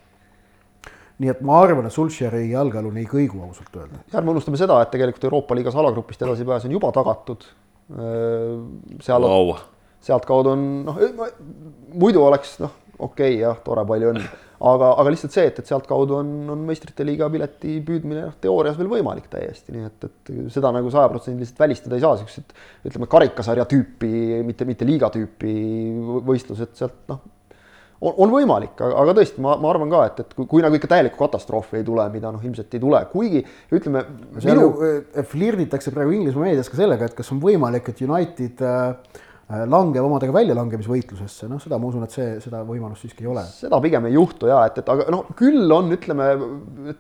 nii et ma arvan, et Sulšeri jalgealune ei kõigu ausalt öelda. ja ärme unustame seda, et tegelikult Euroopa liigas alagrupist edasipääs on juba tagatud. seal wow., sealtkaudu on noh, muidu oleks noh, okei okay, jah, tore, palju õnne aga, aga lihtsalt see, et, et sealtkaudu on, on meistrite liiga pileti püüdmine noh, teoorias veel võimalik täiesti, nii et, et seda nagu sajaprotsendiliselt välistada ei saa, siuksed ütleme, karikasarja tüüpi, mitte, mitte liiga tüüpi võistlused sealt noh, on, on võimalik, aga tõesti, ma, ma arvan ka, et, et kui, kui nagu ikka täielikku katastroofi ei tule, mida noh, ilmselt ei tule, kuigi ütleme. minu... Eh, flirditakse praegu Inglismaa meedias ka sellega, et kas on võimalik, et United äh, Äh, langeb omadega väljalangemisvõitlusesse, noh, seda ma usun, et see, seda võimalust siiski ei ole. seda pigem ei juhtu ja et, et aga noh, küll on, ütleme,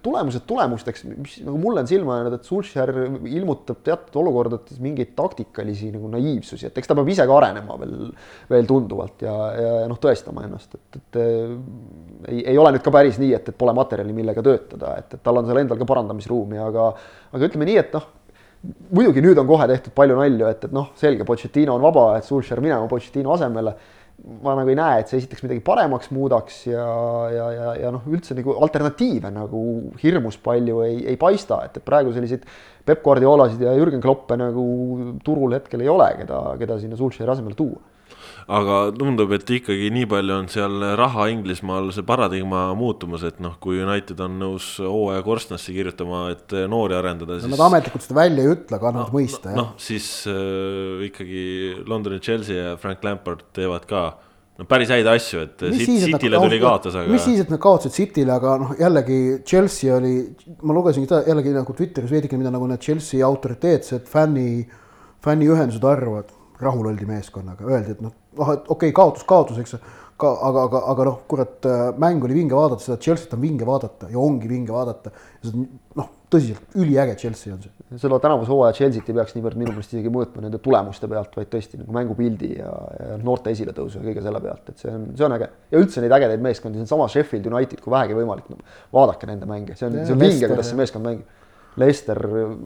tulemused tulemusteks, mis nagu mulle on silma jäänud, et Sulcher ilmutab teatud olukordades mingeid taktikalisi nagu naiivsusi, et eks ta peab ise ka arenema veel, veel tunduvalt ja, ja, ja noh, tõestama ennast, et, et ei, ei ole nüüd ka päris nii, et, et pole materjali, millega töötada, et, et tal on seal endal ka parandamisruumi, aga, aga ütleme nii, et noh muidugi nüüd on kohe tehtud palju nalju, et, et noh, selge, Pochettino on vaba, et Sulcher minema Pochettino asemele. ma nagu ei näe, et see esiteks midagi paremaks muudaks ja, ja, ja, ja noh, üldse nagu alternatiive nagu hirmus palju ei, ei paista, et, praegu selliseid Peep Guardiolasid ja Jürgen Kloppe nagu turul hetkel ei ole, keda, keda sinna Sulcheri asemele tuua aga tundub, et ikkagi nii palju on seal raha Inglismaal see paradigma muutumas, et noh, kui United on nõus hooaja korstnasse kirjutama, et noori arendada siis.... Nad ametlikult seda välja ei ütle, aga annavad no, mõista no,. noh, siis äh, ikkagi Londoni Chelsea ja Frank Lampard teevad ka no päris häid asju, et City'le tuli kaotus, aga. mis siis, et nad kaotasid City'le, aga noh, jällegi Chelsea oli, ma lugesin seda jällegi nagu Twitteris veidike, mida nagu need Chelsea autoriteetsed fänni, fänniühendused arvavad rahul oldi meeskonnaga, öeldi, et noh, noh, et okei okay,, kaotus, kaotus, eks ka, aga, aga, aga noh, kurat, mäng oli vinge vaadata, seda Chelsea't on vinge vaadata ja ongi vinge vaadata. noh, tõsiselt üliäge Chelsea on see. seda tänavuse hooaja Chelsea't ei peaks niivõrd minu meelest isegi mõõtma nende tulemuste pealt, vaid tõesti nagu mängupildi ja, ja noorte esiletõusu ja kõige selle pealt, et see on, see on äge. ja üldse neid ägedaid meeskondi, see on sama Sheffield United, kui vähegi võimalik no,, vaadake nende mänge, see on, see on vinge, kuidas see meeskond mängib Leicester,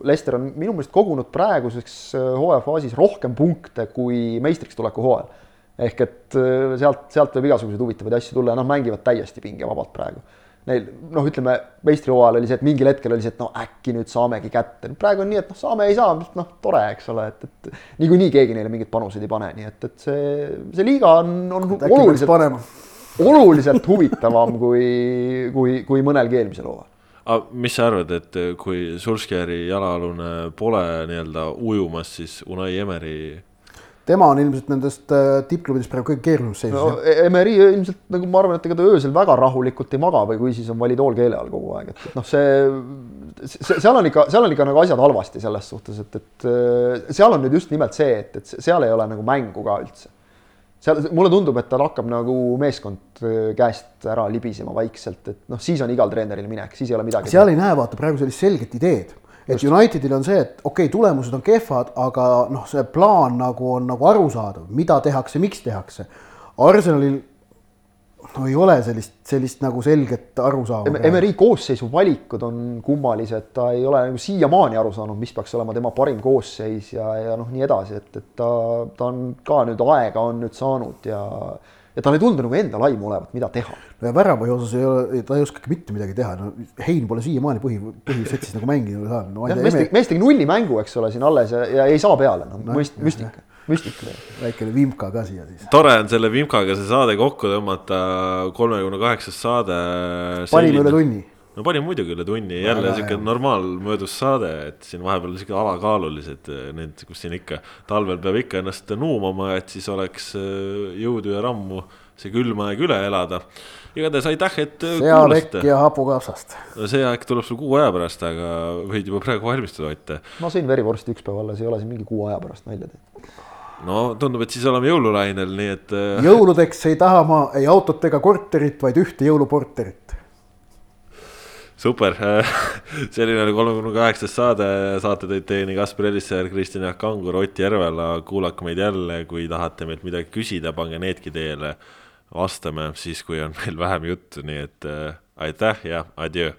Leicester on minu meelest kogunud praeguseks äh, hooaja faasis rohkem punkte kui meistriks tuleku hooajal. ehk et äh, sealt, sealt võib igasuguseid huvitavaid asju tulla ja nad mängivad täiesti pingevabalt praegu. Neil noh, ütleme meistrihooajal oli see, et mingil hetkel oli see, et no äkki nüüd saamegi kätte, praegu on nii, et noh, saame, ei saa, noh, tore, eks ole, et, et niikuinii keegi neile mingeid panuseid ei pane, nii et, et see, see liiga on, on oluliselt, oluliselt huvitavam kui, kui, kui mõnelgi eelmisel hooajal aga mis sa arvad, et kui Sulskjäri jalaalune pole nii-öelda ujumas, siis Unai Emeri tema on ilmselt nendest äh, tippklubidest praegu kõige keerulisemas seisus no,. Emeri ilmselt nagu ma arvan, et ega ta öösel väga rahulikult ei maga või kui siis on validool keele all kogu aeg, et, et noh, see, see, seal on ikka, seal on ikka nagu asjad halvasti selles suhtes, et, et äh, seal on nüüd just nimelt see, et, et seal ei ole nagu mängu ka üldse seal mulle tundub, et tal hakkab nagu meeskond äh, käest ära libisema vaikselt, et noh, siis on igal treeneril minek, siis ei ole midagi. seal ei näe vaata praegu sellist selget ideed, et Just. Unitedil on see, et okei okay,, tulemused on kehvad, aga noh, see plaan nagu on nagu arusaadav, mida tehakse, miks tehakse. Arsenalil no ei ole sellist, sellist nagu selget arusaama. Emeri koosseisu valikud on kummalised, ta ei ole nagu siiamaani aru saanud, mis peaks olema tema parim koosseis ja, ja noh, nii edasi, et, et ta, ta on ka nüüd aega on nüüd saanud ja ja tal ei tundu nagu endal aimu olevat, mida teha. no ja väravahi osas ei ole, ta ei oskagi mitte midagi teha, no Hein pole siiamaani põhi, põhisetsis nagu mänginud saanud no,. mees tegi, mees tegi nullimängu, eks ole, siin alles ja, ja ei saa peale, noh no, müst-, müstika müstika. väikene vimka ka siia siis. tore on selle vimkaga see saade kokku tõmmata, kolmekümne kaheksas saade. panime üle tunni no panime muidugi üle tunni, jälle sihuke normaalmõõdus saade, et siin vahepeal sihuke alakaalulised eh, need, kus siin ikka talvel peab ikka ennast nuumama, et siis oleks eh, jõudu ja rammu see külm aeg üle elada. igatahes aitäh, et eh, sealekk ja hapukapsast. no see aeg tuleb sul kuu aja pärast, aga võid juba praegu valmistuda, Ott. ma sõin verivorsti üks päev alles, ei ole siin mingi kuu aja pärast nalja teinud no tundub, et siis oleme jõululainel, nii et. Äh, jõuludeks ei taha ma ei autot ega korterit, vaid ühte jõuluporterit. super, selline oli kolmekümne kaheksas saade, saate tõid teieni Kaspar Elisser, Kristjan Jaak Kangur, Ott Järvela, kuulake meid jälle, kui tahate meilt midagi küsida, pange needki teele. vastame siis, kui on meil vähem juttu, nii et äh, aitäh ja adjöö